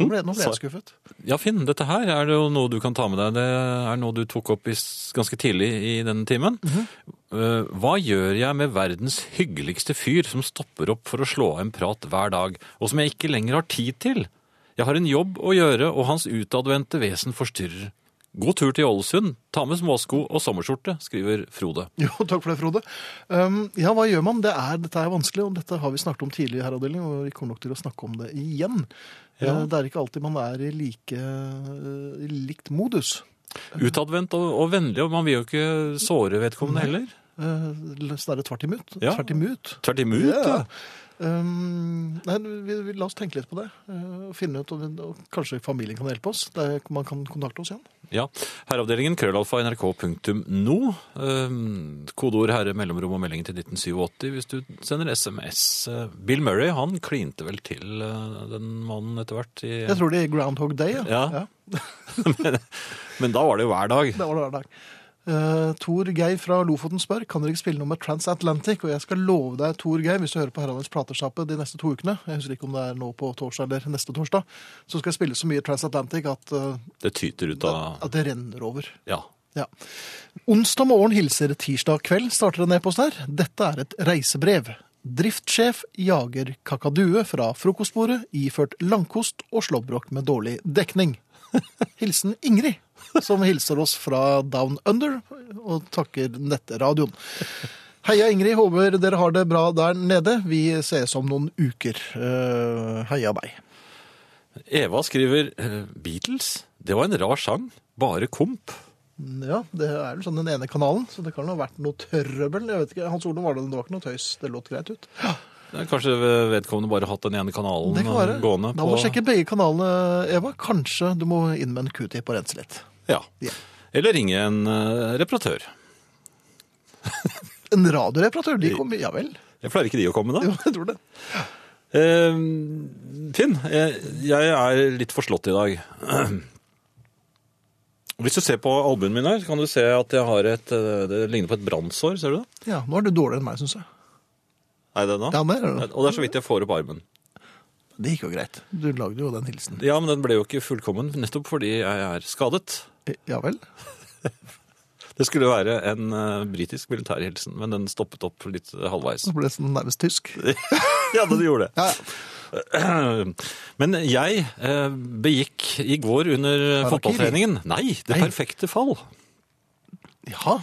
Nå ble, nå ble jeg skuffet. Ja, Finn, dette her er det jo noe du kan ta med deg. Det er noe du tok opp i, ganske tidlig i denne timen. Eh, Hva gjør jeg med verdens hyggeligste fyr som stopper opp for å slå av en prat hver dag, og som jeg ikke lenger har tid til? Jeg har en jobb å gjøre, og hans utadvendte vesen forstyrrer. God tur til Ålesund. Ta med småsko og sommerskjorte, skriver Frode. Jo, takk for det, Frode. Um, ja, hva gjør man? Det er, dette er vanskelig, og dette har vi snakket om tidligere i herreavdelingen, og vi kommer nok til å snakke om det igjen. Ja. Uh, Det er ikke alltid man er i like, uh, likt modus. Utadvendt og, og vennlig, og man vil jo ikke såre vedkommende heller. Eh, Snarere tvert imot. Ja. Tvert imot. Tvert imot. Ja. Ja. Um, nei, vi, vi, la oss tenke litt på det. Uh, og finne ut vi- og Kanskje familien kan hjelpe oss. Det er, man kan kontakte oss igjen. Ja. Herreavdelingen krøllalfa nrk.no. Um, kodeord herre mellomrom og meldingen til 1987 hvis du sender SMS. Uh, Bill Murray han klinte vel til uh, den mannen etter hvert. I, Jeg tror det er Groundhog Day. Ja. Ja. men, men da var det jo hver dag. Det var det hver dag. Uh, Tor Geir fra Lofoten spør kan dere ikke spille noe med Transatlantic. Og jeg skal love deg, Tor Geir, hvis du hører på Herreavdelens platesjappe de neste to ukene, jeg husker ikke om det er nå på torsdag eller neste torsdag, så skal jeg spille så mye Transatlantic at, uh, Det tyter ut av at det renner over. Ja. Ja. Onsdag morgen hilser tirsdag kveld, starter en e-post her. Dette er et reisebrev. Driftssjef jager kakadue fra frokostbordet, iført langkost og slåbrok med dårlig dekning. Hilsen Ingrid, som hilser oss fra Down Under og takker nettradioen. Heia Ingrid, håper dere har det bra der nede. Vi ses om noen uker. Eh, heia deg. Eva skriver eh, Beatles. Det var en rar sang. Bare komp. Ja, det er vel sånn den ene kanalen, så det kan ha vært noe trøbbel. Jeg vet ikke, Hans Ole var det, det var ikke noe tøys. Det låt greit ut. Er Kanskje vedkommende bare hatt den ene kanalen Det kan være. gående Da må du sjekke begge kanalene, Eva. Kanskje du må inn med en q-tip og rense litt. Ja. Ja. Eller ringe en eh, reparatør. En radioreparatør, de kommer Ja vel. Jeg pleier ikke de å komme, da. Jo, jeg tror det. Uh, Finn, jeg, jeg er litt forslått i dag. Hvis du ser på albuen min her, kan du se at jeg har et eh, Det ligner på et brannsår, ser du det? Ja, nå er du dårligere enn meg, syns jeg. Nei, det er nå? Ja, mer er det. Og det er så vidt jeg får opp armen. Det gikk jo greit. Du lagde jo den hilsen. Ja, men den ble jo ikke fullkommen, nettopp fordi jeg er skadet. Ja vel. Det skulle være en uh, britisk militærhilsen, men den stoppet opp litt eh, halvveis. Så ble det sånn nærmest tysk. ja, det gjorde det. Ja, ja. Men jeg uh, begikk i går under Harakiri? fotballtreningen Nei, det Nei. perfekte fall. ja.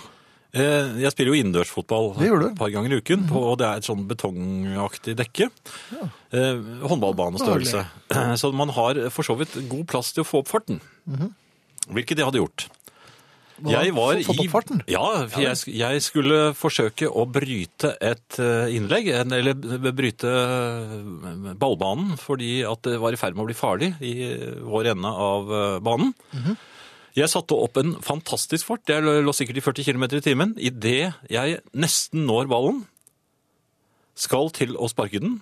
Uh, Jeg spiller jo innendørsfotball Det et par ganger i uken, på, og det er et sånn betongaktig dekke. Eh, håndballbanestørrelse. Så man har for så vidt god plass til å få opp farten. Hvilket jeg hadde gjort. Hva, Jeg var fått opp farten? Ja, for jeg, jeg skulle forsøke å bryte et eh, innlegg, eller bryte eh, ballbanen, fordi at det var i ferd med å bli farlig i vår ende av banen. banen. -hmm. Jeg satte opp en fantastisk fart. Jeg lå sikkert i 40 km i timen. Idet jeg nesten når ballen, skal til å sparke den.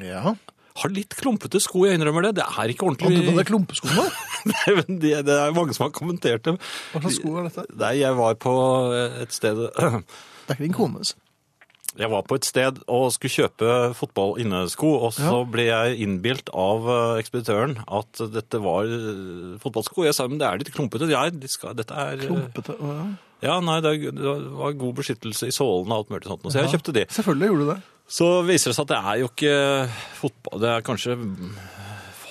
Ja. Har litt klumpete sko, jeg innrømmer det. Det er ikke Og du ordentlig deg klumpeskoene? Nei, men det, det er mange som har kommentert det. Hva slags sko er dette? Nei, jeg var på et sted Det er ikke din kones. Jeg var på et sted og skulle kjøpe fotball-innesko, og så Ja. ble jeg innbilt av eh, ekspeditøren at dette var eh, fotballsko. Jeg sa men det er litt klumpete. Ja, de skal, dette er eh, Klumpete. Ja. Ja, nei, det, var god beskyttelse i sålene og alt mulig sånt. Så jeg kjøpte de. Selvfølgelig gjorde du det. Så viser det seg at det er jo ikke fotball, det er kanskje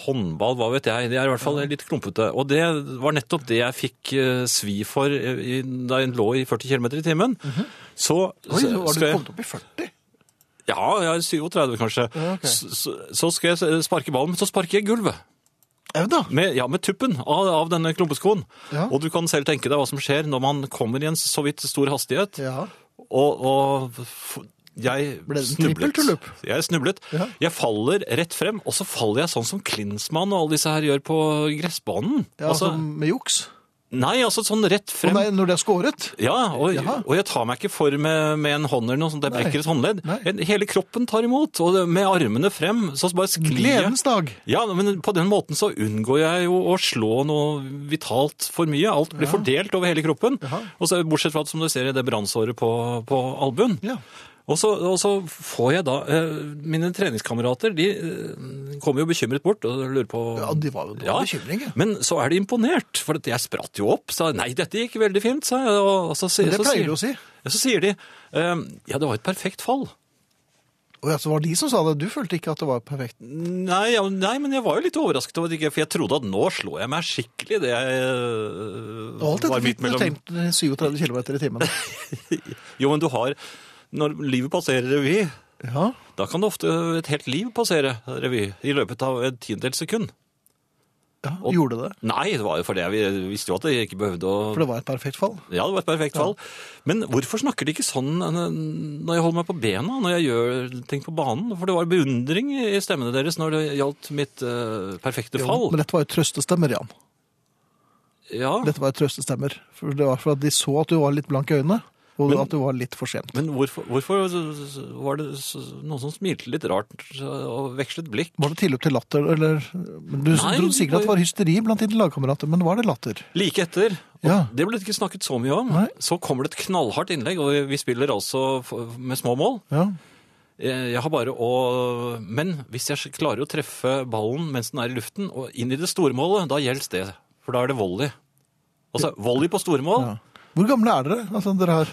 håndball, hva vet jeg. Det er i hvert fall litt klumpete. Og det var nettopp det jeg fikk eh, svi for eh, i, da jeg lå i 40 km i timen. Så, Oi, så så var du jeg- kommet opp i 40? Ja, jeg er 37 kanskje. Ja, okay. så, så, skal jeg sparke ballen, men så sparker jeg gulvet. Au da. Med, ja, med tuppen av, av denne klumpeskoen. Ja. Og du kan selv tenke deg hva som skjer når man kommer i en så vidt stor hastighet. Ja. Og, og jeg Ble det snublet. Jeg snublet. Ja. Jeg faller rett frem, og så faller jeg sånn som Klinsmann og alle disse her gjør på gressbanen. ja altså, altså, med juks? nei, altså sånn rett Å Og nei, når det er skåret? Ja, og, og jeg tar meg ikke for med, med en hånd eller noe sånt, jeg Nei. brekker et håndledd. Nei. Hele kroppen tar imot, og med armene frem, så bare sklir jeg. Gledens dag. Ja, men på den måten så unngår jeg jo å slå noe vitalt for mye. Alt blir Ja. fordelt over hele kroppen. Jaha. Og så, bortsett fra at, som du ser i det brannsåret på, på albuen. Ja. Og så, og så får jeg da eh, Mine treningskamerater de eh, kommer jo bekymret bort og lurer på Ja, de var jo da var bekymring, ja. Men så er de imponert, for jeg spratt jo opp. Sa nei, dette gikk veldig fint, sa jeg. Og så, Men det pleier du å si. ja, så sier de eh, ja, det var et perfekt fall. Og ja, så var det de som sa det. Du følte ikke at det var perfekt. Nei, ja, nei, men jeg var jo litt overrasket over det, for jeg trodde at nå slår jeg meg skikkelig. Det jeg Og alt var dette fikk du tenkt 37 km i timen. Jo, men du har Når livet passerer revy, Ja. da kan det ofte et helt liv passere revy i løpet av et tiendedels sekund. Ja, Og- Gjorde det? Nei, det var jo fordi vi visste jo at det ikke behøvde å For det var et perfekt fall. Ja, det var et perfekt fall. Men hvorfor snakker de ikke sånn eh, når jeg holder meg på bena, når jeg gjør ting på banen? For det var beundring i stemmene deres når det gjaldt mitt uh, perfekte fall. Men dette var jo trøstestemmer, Jan. Ja, Dette var jo trøstestemmer. For det var for at de så at du var litt blank i øynene, og Men- at du var litt for sent. Men hvorfor, hvorfor var det noen som smilte litt rart og vekslet blikk? Var det tilløp til latter, eller Du Nei, trodde sikkert at det var hysteri blant dine lagkamerater, men var det latter? Like etter. Ja. Det ble det ikke snakket så mye om. Nei. Så kommer det et knallhardt innlegg, og vi spiller altså med små mål. Ja. Eh, Jeg har bare å... Men hvis jeg klarer å treffe ballen mens den er i luften, og inn i det store målet, da gjelder det. For da er det volley. Altså, volley på store mål. ja. Hvor gamle er dere? Altså, dere har...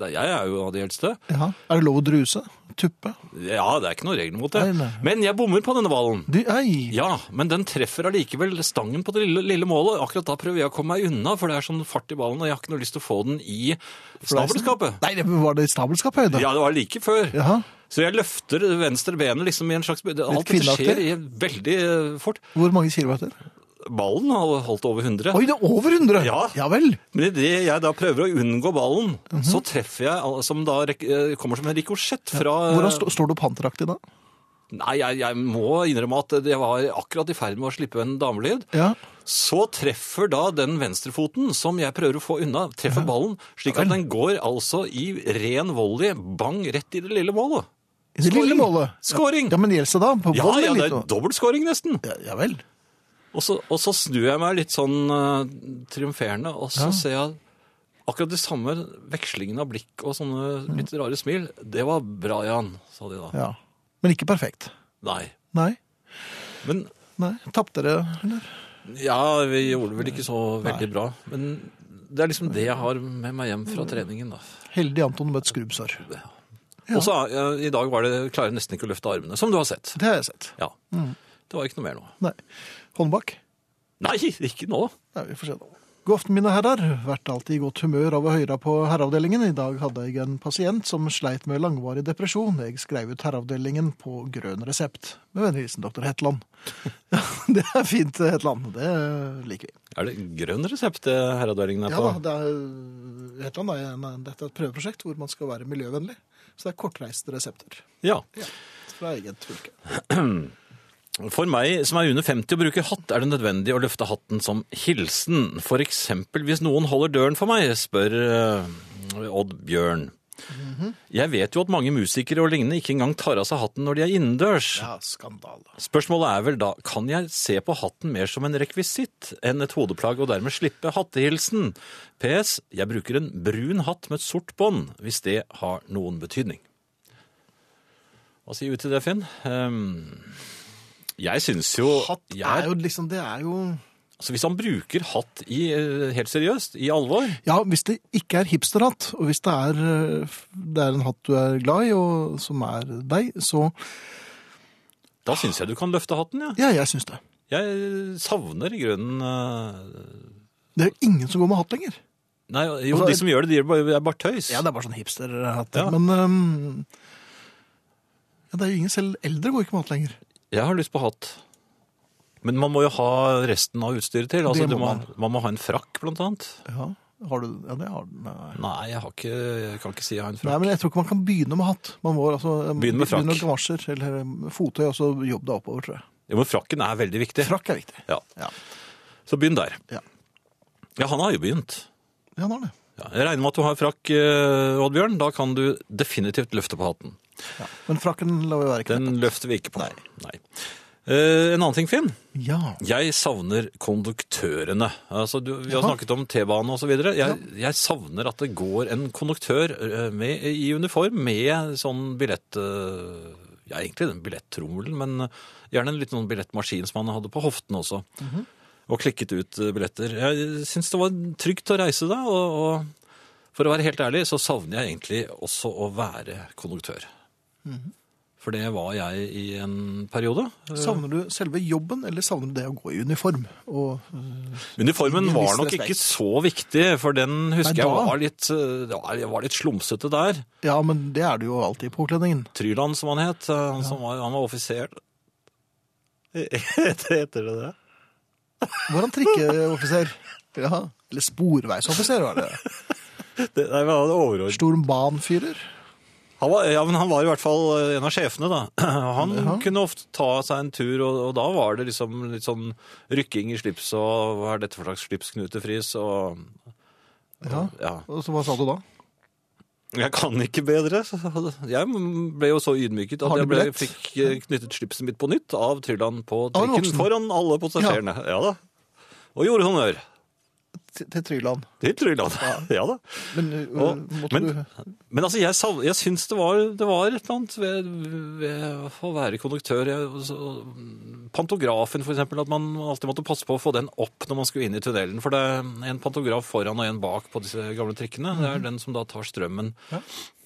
Jeg er jo av de eldste. Ja. Er det lov å druse? Tuppe? Ja, det er ikke noe regel mot det. Nei, nei. Men jeg bommer på denne. De, ei! Ja, men den treffer allikevel stangen på det lille, lille målet. Akkurat da prøver jeg å komme meg unna, for det er sånn fart i ballen, og jeg har ikke noe lyst til å få den i stabelskapet. Nei, det var det i snabelskapshøyde? Ja, det var like før. Jaha. Så jeg løfter venstre benet liksom i en slags... Alt dette skjer i veldig eh, fort. Hvor mange kilometer? Ballen har holdt over 100. Oi, det er over 100! Ja. ja vel. Men idet jeg da prøver å unngå ballen, Mhm. så treffer jeg, som da eh, kommer som en rikosjett fra Hvordan st står du panteraktig da? Nei, jeg, jeg må innrømme at jeg var akkurat i ferd med å slippe en damelyd. Ja. Så treffer da den venstrefoten, som jeg prøver å få unna, treffer ballen, slik at den går altså i ren volley, bang, rett i det lille målet. I det lille målet? Skåring! Ja, men gjelder det da? På Ja, ja, det er dobbeltskåring nesten. ja, ja vel. Og så, og så snur jeg meg litt sånn uh, triumferende, og så Ja. ser jeg akkurat de samme vekslingene av blikk og sånne Mm. litt rare smil. Det var bra, Jan, sa de da. Ja. Men ikke perfekt. Nei. Nei. Men Nei. Tapte dere, eller? ja, vi gjorde det vel ikke så veldig bra. Men det er liksom det jeg har med meg hjem fra treningen, da. Heldig Anton med et skrubbsår. Og så i dag var det, klarer jeg nesten ikke å løfte armene, som du har sett. Det har jeg sett. Ja. Det var ikke noe mer nå. Nei. Håndbak? Nei, ikke nå. Nei, vi får se da. God aften, mine herrer. Vært alltid i godt humør av å høre på herreavdelingen. I dag hadde jeg en pasient som sleit med langvarig depresjon. Jeg skrev ut herreavdelingen på grønn resept. Med vennlig hilsen dr. Hetland. Ja, det er fint, Hetland. Det liker vi. Er det grønn resept det herreavdelingen er på? Ja, det er, Hetland er en, dette er et prøveprosjekt hvor man skal være miljøvennlig. Så det er kortreiste resepter Ja. fra eget fylke. For meg som er under 50 og bruker hatt, er det nødvendig å løfte hatten som hilsen. For eksempel hvis noen holder døren for meg, spør eh, Odd Bjørn. Jeg vet jo at mange musikere og lignende ikke engang tar av seg hatten når de er innendørs. Ja, skandale. Spørsmålet er vel da, kan jeg se på hatten mer som en rekvisitt enn et hodeplagg og dermed slippe hattehilsen? PS, jeg bruker en brun hatt med et sort bånd, hvis det har noen betydning. Hva sier du til det, Finn? Ehm, jeg syns jo, Hatt er jo liksom, det er jo altså Hvis han bruker hatt i, eh, helt seriøst, i alvor Ja, hvis det ikke er hipsterhatt, og hvis det er, eh, det er en hatt du er glad i, og som er deg, så Da syns jeg du kan løfte hatten, ja. Ja, jeg syns det. Jeg savner i grunnen uh... Det er jo ingen som går med hatt lenger. Nei, jo, Altså, de som gjør det, de er bare, er bare tøys. Ja, det er bare sånn hipsterhatt. Ja. Men um... ja, det er jo ingen selv eldre går ikke med hatt lenger. Jeg har lyst på hatt. Men man må jo ha resten av utstyret til. Altså, må du må man. man må ha en frakk, blant annet. Ja, har du Ja, det har du. Nei. Nei, jeg, har ikke, jeg kan ikke si jeg har en frakk. Nei, men jeg tror ikke man kan begynne med hatt. Man må altså Begynne med frakk. Begynne med gamasjer eller eh, fottøy, og så jobbe deg oppover, tror jeg. Jo, men frakken er veldig viktig. Frakk er viktig. Ja. Ja, Så begynn der. Ja. Ja, han har jo begynt. ja han har det. Ja, jeg regner med at du har frakk, eh, Oddbjørn. Da kan du definitivt løfte på hatten. Ja. Men frakken lar vi være Den løfter vi ikke på. Nei. Eh, en annen ting, Finn. Ja. Jeg savner konduktørene. Altså, du, vi har Jaha. snakket om T-bane og så videre. Jeg, jeg savner at det går en konduktør eh, med, i uniform med sånn billett... eh, Ja, egentlig den billettrommelen, men gjerne en liten sånn billettmaskin som han hadde på hoften også. Og klikket ut eh, billetter. Jeg syns det var trygt å reise da, og, og for å være helt ærlig så savner jeg egentlig også å være konduktør. For det var jeg i en periode. Savner du selve jobben, eller savner du det å gå i uniform? Og, Uniformen var nok respekt. ikke så viktig, for den husker Nei, jeg var litt, eh, var, litt slumsete der. ja, men det er det jo alltid i påkledningen. Tryland, som han het. eh, Han, som var, han var offiser. Heter heter det det? Var han trikkeoffiser? Ja. Eller sporveisoffiser, var det. Det, nei, men han var overordnet. Stormbanfyrer? Han var, ja, men han var i hvert fall eh, en av sjefene, da. Han Ja. kunne ofte ta seg en tur, og, og da var det liksom litt sånn rykking i slips, og hva er dette for slags slipsknutefris, og Ja. ja. Og så hva sa du da? Jeg kan ikke bedre. Jeg ble jo så ydmyket at jeg ble, fikk eh, knyttet slipset mitt på nytt av Tryland på trikken foran alle passasjerene. Ja. da. Og gjorde honnør Til, Tryland. til Tryland. Ja, da. Men uh, Og- men- Men altså, jeg, sav- jeg syns det var, det var et eller annet ved, ved å være konduktør. Jeg, så, pantografen, for eksempel, at man alltid måtte passe på å få den opp når man skulle inn i tunnelen. For det er en pantograf foran og en bak på disse gamle trikkene. Det er den som da tar strømmen. Ja.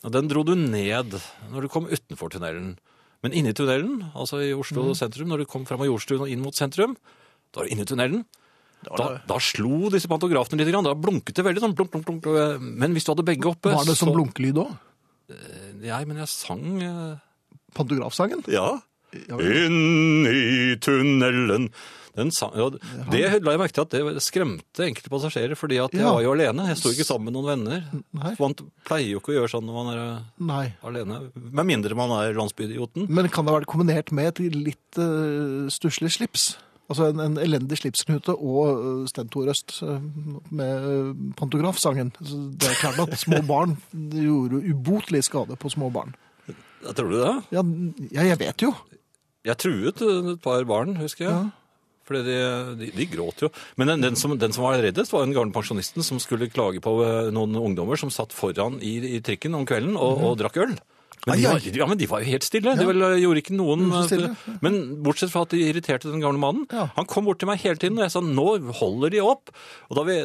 Og den dro du ned når du kom utenfor tunnelen. Men inne i tunnelen, altså i Oslo sentrum, når du kom fram av Jordstuen og inn mot sentrum, da var du inne i tunnelen. Da, da slo disse pantografene litt. Grann. Da blunket det veldig sånn blunk, blunk, blunk. Men hvis du hadde begge oppe Var det som så- blunkelyd òg? Nei, men jeg sang eh, Pantografsangen? Ja. Inn i tunnelen. Den sang, ja, det la jeg merke til at det skremte enkelte passasjerer, fordi at jeg Ja. var jo alene. Jeg sto ikke sammen med noen venner. Nei. Man pleier jo ikke å gjøre sånn når man er eh, Nei. alene. Med mindre man er landsbyidioten. Men kan det ha vært kombinert med et litt uh, stusslig slips? Altså en, en elendig slipsknute og uh, Sten Tore Øst uh, med uh, pantografsangen. Det er klart at små barn gjorde ubotelig skade på små barn. Jeg Tror du det? Ja, ja jeg vet jo. Jeg truet et par barn, husker jeg. Ja. Fordi de, de, de gråt jo. Men den, den, som, den som var reddest, var den gamle pensjonisten som skulle klage på noen ungdommer som satt foran i, i trikken om kvelden og, og drakk øl. Men de. Var, ja, men de var jo helt stille. De vel, eh, gjorde ikke noen stille, eh, Men bortsett fra at de irriterte den gamle mannen. Ja. Han kom bort til meg hele tiden, og jeg sa nå holder de opp. Og da vi,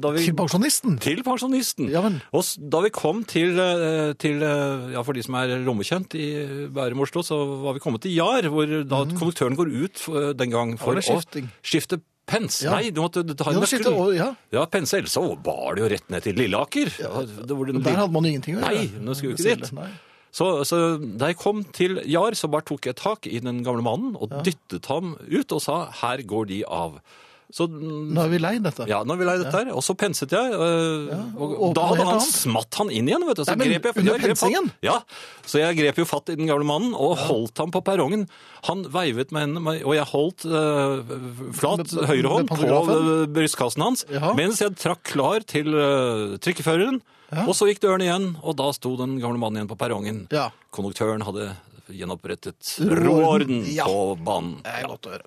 da vi Til pensjonisten. til pensjonisten. Ja, men- Og da vi kom til, eh, til ja, for de som er lommekjent i Bærum Oslo, så var vi kommet til Jar, hvor da konduktøren går ut den gang for å skifte pens. Ja. Nei, du måtte ta Ja, en det nøkkel. ja. Ja, pense, ellers så bar det jo rett ned til Lilleaker. Det var den Der hadde man ingenting å gjøre. Nei, nå skulle vi ikke dit. Nei. Så, så da jeg kom til Jar, så bare tok jeg tak i den gamle mannen og dyttet ham ut og sa 'her går de av'. Så Nå er vi lei dette. ja, nå er vi lei dette her. Og så penset jeg, øh, og, og da hadde han smatt han inn igjen, vet du. Så Nei, grep jeg, under jeg grep? Ja, så jeg grep jo fatt i den gamle mannen og holdt ham på perrongen. Han veivet med henne, og jeg holdt øh, flat Med- med høyre hånd på øh, brystkassen hans, Ja. mens jeg trakk klar til øh, trikkeføreren. Og så gikk døren igjen, og da sto den gamle mannen igjen på perrongen. Ja. Konduktøren hadde gjenopprettet råorden Ja. på banen. Det er godt å høre.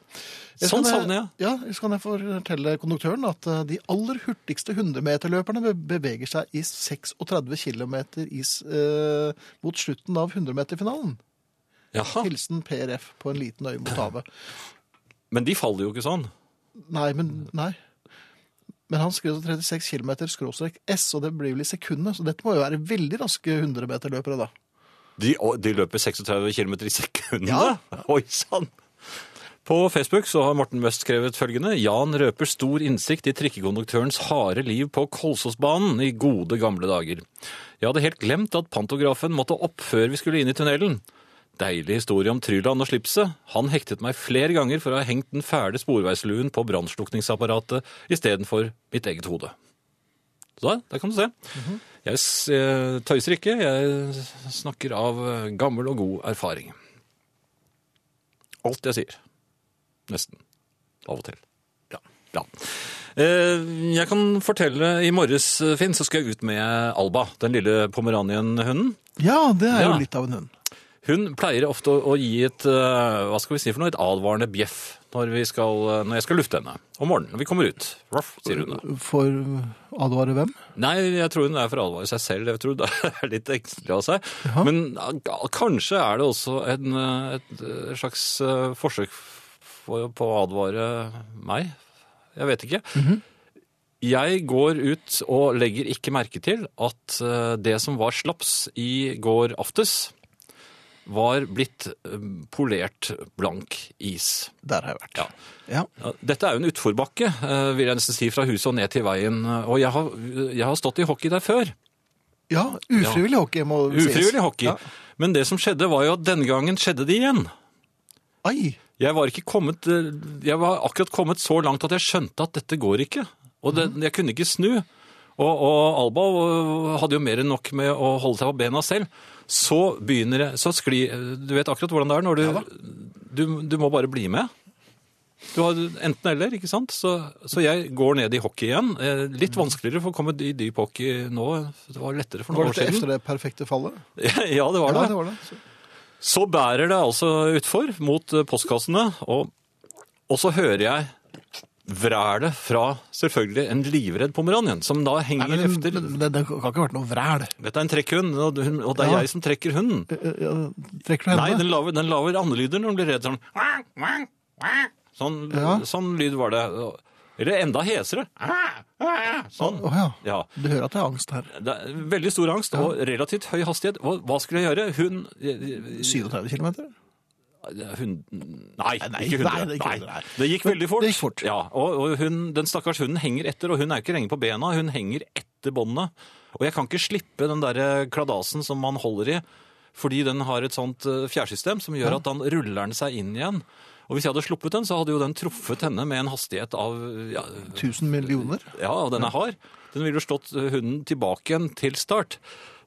Sånn savner jeg. Ja, så kan jeg fortelle konduktøren at eh, de aller hurtigste 100-meterløperne be- beveger seg i 36 km eh, mot slutten av 100-meterfinalen. Jaha, Hilsen PRF på en liten øy mot havet. men de faller jo ikke sånn. Nei, men nei. Men han skrev 36 km skråstrek S, og det blir vel i sekundet. så dette må jo være veldig raske 100-meterløpere da. De, de løper 36 km i sekundet? Ja. Oi sann! På Facebook så har Morten Møst skrevet følgende. Jan røper stor innsikt i trikkekonduktørens harde liv på Kolsåsbanen i gode gamle dager. Jeg hadde helt glemt at pantografen måtte opp før vi skulle inn i tunnelen. Deilig historie om Tryland og slipset. Han hektet meg flere ganger for å ha hengt den fæle sporveisluen på brannslukningsapparatet istedenfor mitt eget hode. Så der, der kan du se. Jeg eh, tøyser ikke, jeg snakker av eh, gammel og god erfaring. Alt jeg sier. Nesten. Av og til. Ja. Ja. Eh, Jeg kan fortelle I morges, Finn, så skal jeg ut med Alba, den lille pomeranienhunden. Ja, det er Ja. jo litt av en hund. Hun pleier ofte å gi et hva skal vi si for noe, et advarende bjeff når, vi skal, når jeg skal lufte henne om morgenen. Når vi kommer ut. Ruff, sier hun da. For advare hvem? Nei, jeg tror hun er for å advare seg selv. Jeg tror det er litt engstelig av seg. Ja. Men kanskje er det også en, et, slags eh, forsøk for, på å advare meg. Jeg vet ikke. Mhm. Jeg går ut og legger ikke merke til at eh, det som var slaps i går aftes, var blitt eh, polert blank is. Der har jeg vært. Ja. Ja. Ja, Dette er jo en utforbakke, eh, vil jeg nesten si, fra huset og ned til veien. Og jeg har, jeg har stått i hockey der før. Ja, ufrivillig hockey må sies. Ufrivillig hockey. Ja. Men det som skjedde var jo at denne gangen skjedde det igjen. Ai, Jeg var ikke kommet eh, Jeg var akkurat kommet så langt at jeg skjønte at dette går ikke. Og det, jeg kunne ikke snu. Og, og Alba hadde jo mer enn nok med å holde seg på bena selv. Så begynner jeg Så skli Du vet akkurat hvordan det er når du du, du må bare bli med. Du har enten eller, ikke sant? Så, så jeg går ned i hockey igjen. Eh, Litt vanskeligere for å komme i dyp hockey nå. Det var lettere for noen år siden. Var det etter det perfekte fallet? Ja, det var Ja, det. det var det. Så- Så bærer det altså utfor mot eh, postkassene, og, og så hører jeg vrælet fra selvfølgelig en livredd pomeranien, som da Nei, henger men, efter men det, det kan ikke ha vært noe vræl. Dette er en trekkhund, og, og det er Ja. jeg som trekker hunden. Eh, ja, Trekker du Nei, den lager, den laver andelyder når den blir redd. Sånn, sånn, Ja. sånn lyd var det. Eller enda hesere. Sånn. Oh, ja. Ja. Du hører at det er angst her. Det er veldig stor angst og relativt høy hastighet. Hva skulle jeg gjøre? Hun, 37 km? Hun Nei, nei, ikke 100. nei, det ikke Nei. 100, nei. Det gikk veldig fort. Gikk fort. Ja, og, og hun, den stakkars hunden henger etter, og hun er ikke lenge på bena. Hun henger etter båndet. Og jeg kan ikke slippe den der kladasen som man holder i, fordi den har et sånt eh, fjærsystem som gjør at den ruller den seg inn igjen. Og hvis jeg hadde sluppet den, så hadde jo den truffet henne med en hastighet av ja, 1000 millioner? ja, og den er hard. Den ville jo slått hunden tilbake igjen til start.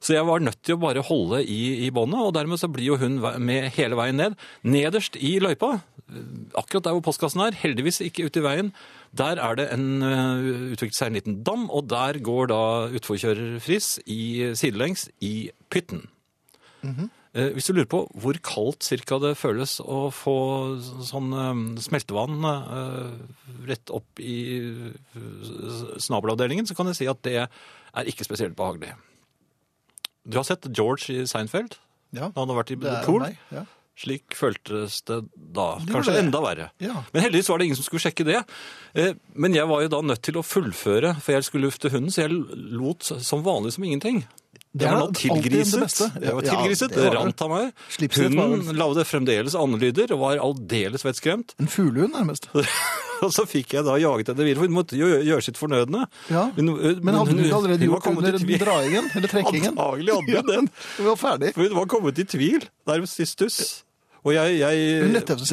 Så jeg var nødt til å bare holde i, i båndet, og dermed så blir jo hun med hele veien ned. Nederst i løypa, akkurat der hvor postkassen er, heldigvis ikke ute i veien, der er det en, øh, utviklet seg en liten dam, og der går da utforkjører Friis i sidelengs i pytten. Eh, Hvis du lurer på hvor kaldt cirka det føles å få sånn eh, smeltevann eh, rett opp i eh, snabelavdelingen, så kan jeg si at det er ikke spesielt behagelig. Du har sett George i Seinfeld? Ja. Da han har vært i pool? Ja. Slik føltes det da. Kanskje enda verre. Ja. Men heldigvis var det ingen som skulle sjekke det. Eh, Men jeg var jo da nødt til å fullføre, for jeg skulle lufte hunden, så jeg lot som vanlig som ingenting. Det Jeg var nå tilgriset. det var tilgriset, det det var det. rant av meg. Hunden lagde fremdeles andelyder og var aldeles vettskremt. En fuglehund, nærmest. Og så fikk jeg da jaget henne videre, for hun måtte jo gjøre- sitt fornødne. Ja. Hun- Men hadde hun- du allerede gjort under draingen? Eller trekkingen? Antagelig hadde hun den. Hun var ferdig. For hun var kommet i tvil, nærmest i stuss. Og jeg, jeg,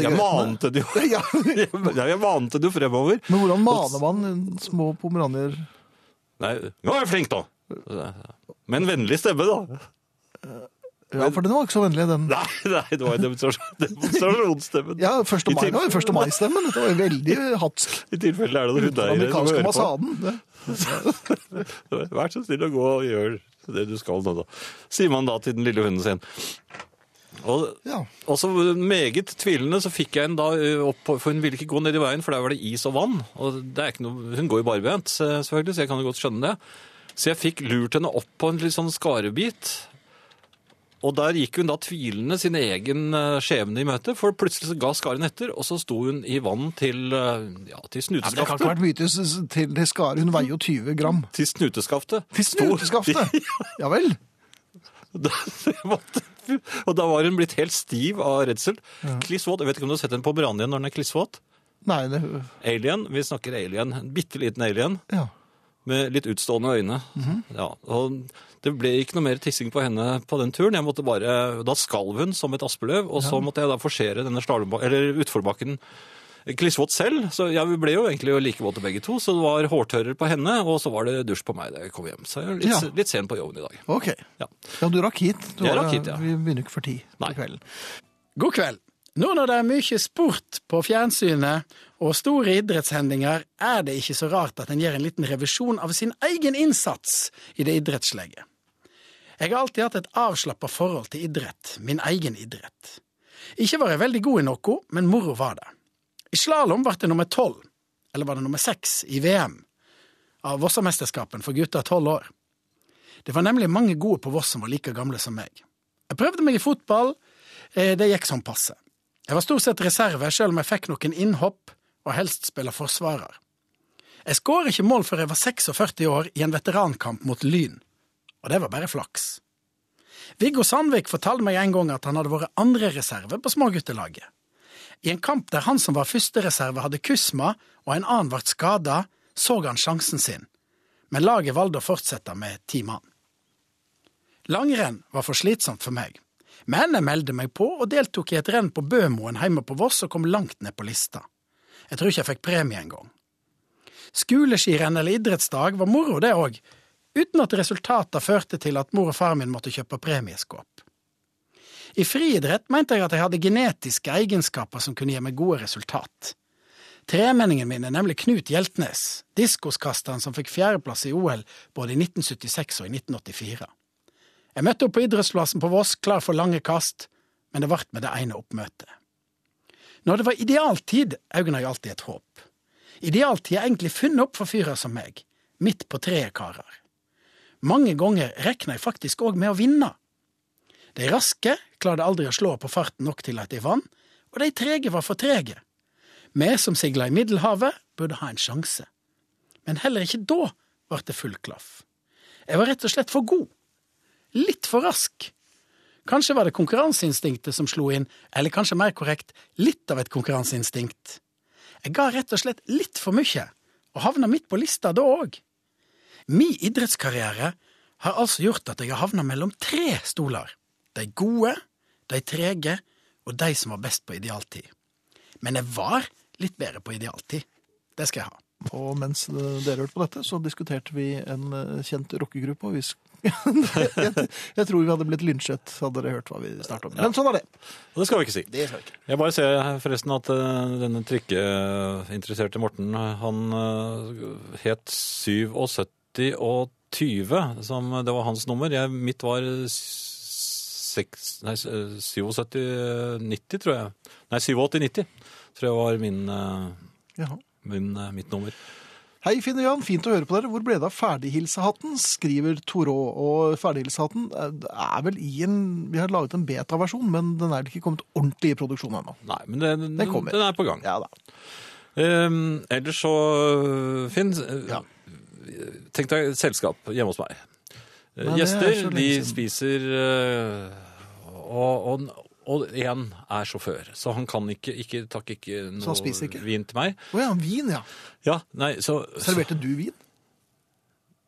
jeg mante det jo. Ja, jeg mante det jo fremover. Men hvordan maner man små pomeranier? Nei, nå er jeg flink da! Med en vennlig stemme da. Ja, for den var ikke så vennlig, den. Nei, nei det var demonstrasjon, demonstrasjonsstemmen. Ja, 1. I mai var jo 1. mai-stemmen. Det var jo veldig hatsk. I tilfelle er det noen hundeeiere som hører på. ambassaden. Vær så snill å gå og gjør det du skal nå da. Sier man da til den lille hunden sin. Og, Ja. og så meget tvilende så fikk jeg en da opp, for hun ville ikke gå ned i veien, for der var det is og vann. Og det er ikke noe, hun går jo barbent, så- selvfølgelig, så jeg kan jo godt skjønne det. Så jeg fikk lurt henne opp på en litt sånn skarebit. Og der gikk hun da tvilende sin egen eh, skjebne i møte, for plutselig så ga skaren etter, og så sto hun i vann til, eh, ja, til Ja, men det kan ikke ha vært mye til, til, skaret. skare. Hun veier jo 20 gram. Til snuteskaftet. Til snuteskaftet? Ja vel. Da, måtte, og da var hun blitt helt stiv av redsel. Ja. Klissvåt. Jeg vet ikke om du har sett en pomeranien når den er klissvåt? Nei, det Alien. Vi snakker alien. En bitte liten alien Ja. Med litt utstående øyne. Mhm. ja, og det ble ikke noe mer tissing på henne på den turen. Jeg måtte bare, Da skalv hun som et aspeløv, og så måtte jeg da forsere denne utforbakken klissvåt selv. Så jeg ble jo egentlig like våte begge to, så det var hårtørrer på henne, og så var det dusj på meg da jeg kom hjem. Så jeg er litt, Ja. litt sen på jobben i dag. Ok. Ja. Ja, du rakk hit. Du Jeg var- rakk hit, ja. Vi begynner ikke for ti på kvelden. God kveld. Nå når det er mye sport på fjernsynet og store idrettshendinger, er det ikke så rart at en gjør en liten revisjon av sin egen innsats i det idrettslige. Jeg har alltid hatt et avslappa forhold til idrett, min egen idrett. Ikke var jeg veldig god i noe, men moro var det. I slalåm ble det nummer tolv, eller var det nummer seks, i VM av Vossamesterskapen for gutter tolv år. Det var nemlig mange gode på Voss som var like gamle som meg. Jeg prøvde meg i fotball, eh, det gikk sånn passe. Jeg var stort sett reserve, selv om jeg fikk noen innhopp, og helst spille forsvarer. Jeg skåret ikke mål før jeg var 46 år i en veterankamp mot Lyn, og det var bare flaks. Viggo Sandvik fortalte meg en gang at han hadde vært andrereserve på småguttelaget. I en kamp der han som var førstereserve hadde kusma og en annen ble skada, så han sjansen sin, men laget valgte å fortsette med ti mann. Langrenn var for slitsomt for meg, Men jeg meldte meg på og deltok i et renn på Bømoen hjemme på Voss og kom langt ned på lista. Jeg tror ikke jeg fikk premie engang. Skoleskirenn eller idrettsdag var moro, det òg, uten at resultatene førte til at mor og far min måtte kjøpe premieskåp. I friidrett mente jeg at jeg hadde genetiske egenskaper som kunne gi meg gode resultat. Tremenningen min er nemlig Knut Hjeltnes, diskoskasteren som fikk fjerdeplass i OL både i 1976 og i 1984. Jeg møtte opp på idrettsplassen på Voss klar for lange kast, men det ble med det ene oppmøtet. Når det var idealtid, øyna jeg alltid et håp. Idealtid er egentlig funnet opp for fyrer som meg, midt på treet karer. Mange ganger rekna jeg faktisk òg med å vinne. De raske klarte aldri å slå på farten nok til at de vant, og de trege var for trege. Vi som sigla i Middelhavet, burde ha en sjanse. Men heller ikke da ble det full klaff. Jeg var rett og slett for god. Litt for rask. Kanskje var det konkurranseinstinktet som slo inn, eller kanskje mer korrekt, litt av et konkurranseinstinkt. Jeg ga rett og slett litt for mye, og havna midt på lista da òg. Min idrettskarriere har altså gjort at jeg har havna mellom tre stoler. De gode, de trege og de som var best på idealtid. Men jeg var litt bedre på idealtid. Det skal jeg ha. Og mens dere hørte på dette, så diskuterte vi en eh, kjent rockegruppe. Og vi jeg, jeg tror vi hadde blitt lynsjet, hadde dere hørt hva vi snart om. Men sånn er det. Og det skal vi ikke si. Det skal vi ikke. Jeg bare ser forresten at uh, denne trikkeinteresserte Morten, eh, han uh, het 77 og 20, som det var hans nummer. Jeg, mitt var seks- nei, 77-90, tror jeg. Nei, 87-90, tror jeg var min, uh, min, eh, mitt nummer. Hei, Finn og Jan. Fint å høre på dere. Hvor ble det av ferdighilsehatten? skriver Torå. Og ferdighilsehatten er vel i en Vi har laget en beta-versjon, men den er ikke kommet ordentlig i produksjon ennå. Nei, men den, kommer. den er på gang. Ja da. Um, ellers så, Finn, eh, Ja. tenk deg selskap hjemme hos meg. Eh, Nei, er Gjester, de spiser eh, og, og, og en er sjåfør, så han kan ikke, ikke takk ikke noe ikke? vin til meg. Å ja, vin, ja. Ja, nei, så... Serverte du vin?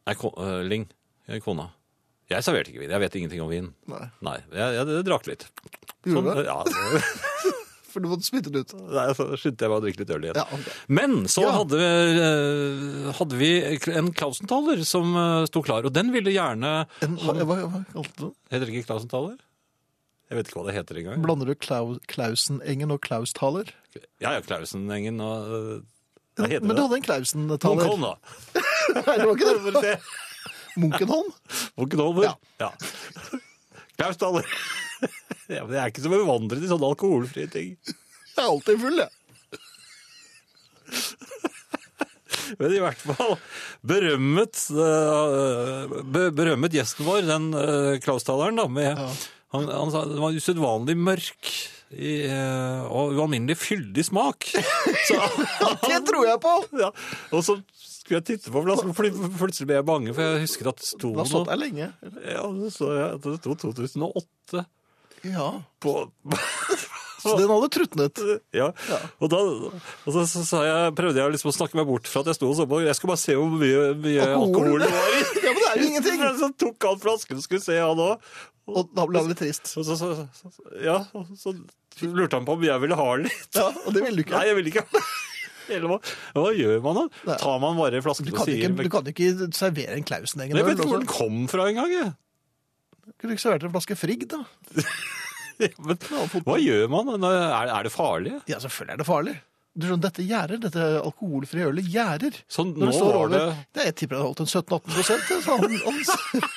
Nei, eh, Ling, jeg kona. Jeg serverte ikke vin, jeg vet ingenting om vin. Nei. Nei, jeg, jeg, jeg drakk litt. Gjorde du det? ja, For du måtte spytte det ut. Nei, så skyndte jeg meg å drikke litt øl igjen. Ja, okay. Men så Ja. hadde, vi, eh, hadde vi en Clausenthaler som eh, sto klar, og den ville gjerne En, hva, hva, hva kalte du den? Heter det ikke Clausenthaler? Jeg vet ikke hva det heter engang. Blander du Klau, Klausenengen og Klausthaler? Ja, ja, Klausenengen og eh, Hva heter Men du det? hadde en Klausen-taler. Munkholm, da. Nei, det var ikke det. Det. Munkenholm? Munkholmer. Ja. Ja. Klausthaler. Ja, men jeg er ikke så bevandret i sånne alkoholfrie ting. Jeg er alltid full, jeg. Men i hvert fall berømmet, eh, berømmet gjesten vår, den uh, Klaustaleren, da, med han, han sa det var usedvanlig mørk i, eh, og ualminnelig fyldig smak. Så, Det tror jeg på! ja, og så skulle jeg titte på flasken, for plutselig ble jeg bange, for jeg husker at det sto Det har stått noe der lenge. ja, så jeg at det sto 2008 Ja. på Så den hadde trutnet. Ja, og da og så, så, sa jeg, prøvde jeg liksom å snakke meg bort fra at jeg sto og så på. Jeg skulle bare se hvor mye, mye Alkohol? alkohol det var i. Ja, men det er jo ingenting! Men så tok han flasken og skulle se, han òg. Og da ble han litt trist. Og så, så, så, ja, så lurte han på om jeg ville ha litt. Ja, og det ville du ikke. Nei, jeg ville ikke Eller hva, hva gjør man da? Nei. Tar man bare flasken og sier ikke, du kan ikke servere en Klausen-egen Jeg vet ikke hvor den kom fra engang. Kunne du ikke servert en flaske Frigg, da? Men Ja, hva gjør man? Er, er det farlig? Ja, selvfølgelig er det farlig. Du skjønner, Dette gjerder, dette alkoholfrie ølet gjerder. Sånn, nå det var det... over det. Jeg tipper det holdt en 17-18 prosent. så Han, han,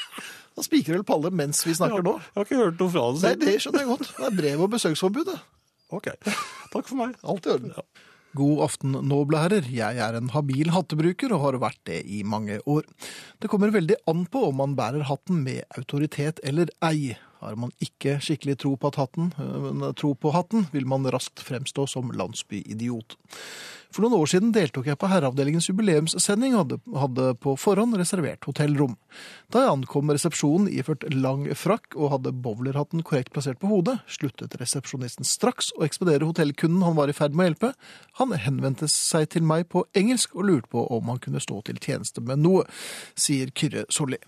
han spikrer vel paller mens vi snakker nå. Jeg har ikke hørt noe fra det Nei, det skjønner jeg godt. Det er brev og besøksforbud, det. Ok, takk for meg. Alt i orden. God aften, noble herrer. Jeg er en habil hattebruker og har vært det i mange år. Det kommer veldig an på om man bærer hatten med autoritet eller ei. Har man ikke skikkelig tro på, at hatten, øh, tro på hatten, vil man raskt fremstå som landsbyidiot. For noen år siden deltok jeg på Herreavdelingens jubileumssending og hadde på forhånd reservert hotellrom. Da jeg ankom resepsjonen iført lang frakk og hadde bowlerhatten korrekt plassert på hodet, sluttet resepsjonisten straks å ekspedere hotellkunden han var i ferd med å hjelpe. Han henvendte seg til meg på engelsk og lurte på om han kunne stå til tjeneste med noe, sier Kyrre Solli.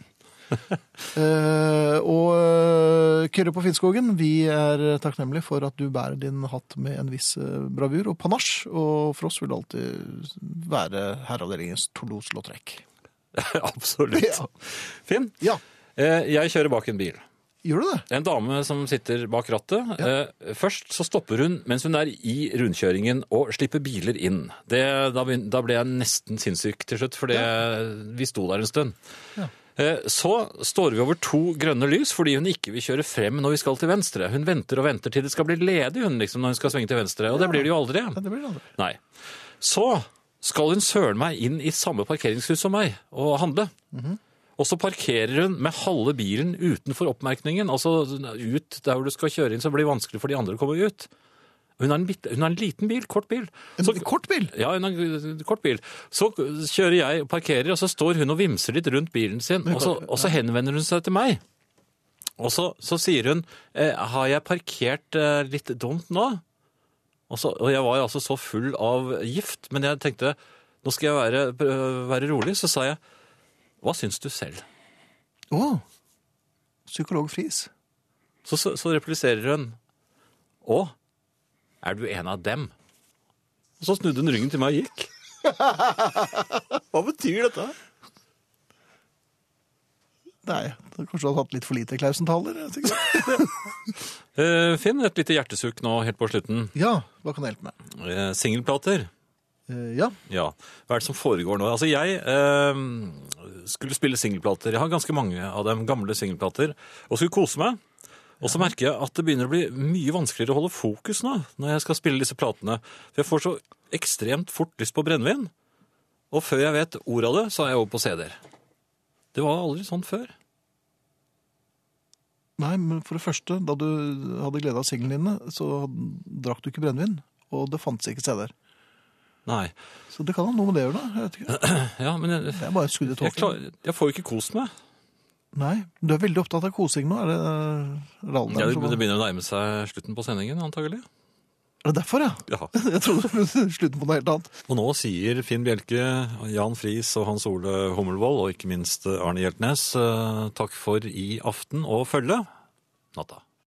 Eh, og eh, Kyrre på Finnskogen, vi er takknemlige for at du bærer din hatt med en viss eh, bravur og panasj. Og for oss vil det alltid være herreavdelingens Toulouse-låttrekk. Absolutt. Ja. Finn, ja, jeg kjører bak en bil. gjør du det? En dame som sitter bak rattet. Eh, først så stopper hun mens hun er i rundkjøringen og slipper biler inn. Det, da, ble jeg nesten sinnssyk til slutt, for vi sto der en stund. Ja. Eh, så står vi over to grønne lys fordi hun ikke vil kjøre frem når vi skal til venstre. Hun venter og venter til det skal bli ledig hun liksom, når hun skal svinge til venstre, og det blir det jo aldri. Ja, det blir det aldri. Nei. Så skal hun søren meg inn i samme parkeringshus som meg og handle. Og så parkerer hun med halve bilen utenfor oppmerkningen. Altså ut der hvor du skal kjøre inn, så blir det vanskelig for de andre å komme ut. Hun har en, bit, hun har en liten bil, kort bil. En kort bil? ja, hun har en kort bil. Så kjører jeg og parkerer, og så står hun og vimser litt rundt bilen sin. Og så, og så henvender hun seg til meg. Og så, så sier hun eh, Har jeg parkert eh, litt dumt nå? Og, så, og jeg var jo altså så full av gift, men jeg tenkte nå skal jeg være, være rolig. Så sa jeg Hva syns du selv? Å, psykolog Friis. Så, så, så repliserer hun Å, er du en av dem? Og så snudde hun ryggen til meg og gikk. Hva betyr dette? Nei, kanskje du har hatt litt for lite Klausen-taler? Eh, Finn, et lite hjertesukk nå helt på slutten. Ja, hva kan jeg hjelpe med? Eh, Singelplater. Eh, ja, Ja. Hva er det som foregår nå? Altså, jeg eh, skulle spille singelplater. Jeg har ganske mange av dem, gamle singelplater, og skulle kose meg. Og så merker jeg at det begynner å bli mye vanskeligere å holde fokus nå, når jeg skal spille disse platene. For jeg får så ekstremt fort lyst på brennevin. Og før jeg vet ordet av det, så er jeg over på CD-er. Det var aldri sånn før. nei, men for det første, da du hadde glede av singlene dine, så drakk du ikke brennevin, og det fantes ikke CD-er. Nei. Så det kan ha noe med det å gjøre, da. Jeg vet ikke. Ja, men jeg, Det er bare skudd i jeg, tåken. jeg får jo ikke kost meg. Nei, du er veldig opptatt av kosing nå, er det Rallen? Ja, det, det begynner å nærme seg slutten på sendingen, antagelig. Er det derfor, ja? Ja. Jeg trodde det slutten på noe helt annet. Og nå sier Finn Bjelke, Jan Friis og Hans Ole Hummelvold, og ikke minst Arne Hjeltnes, eh, takk for i aften og følge. Natta.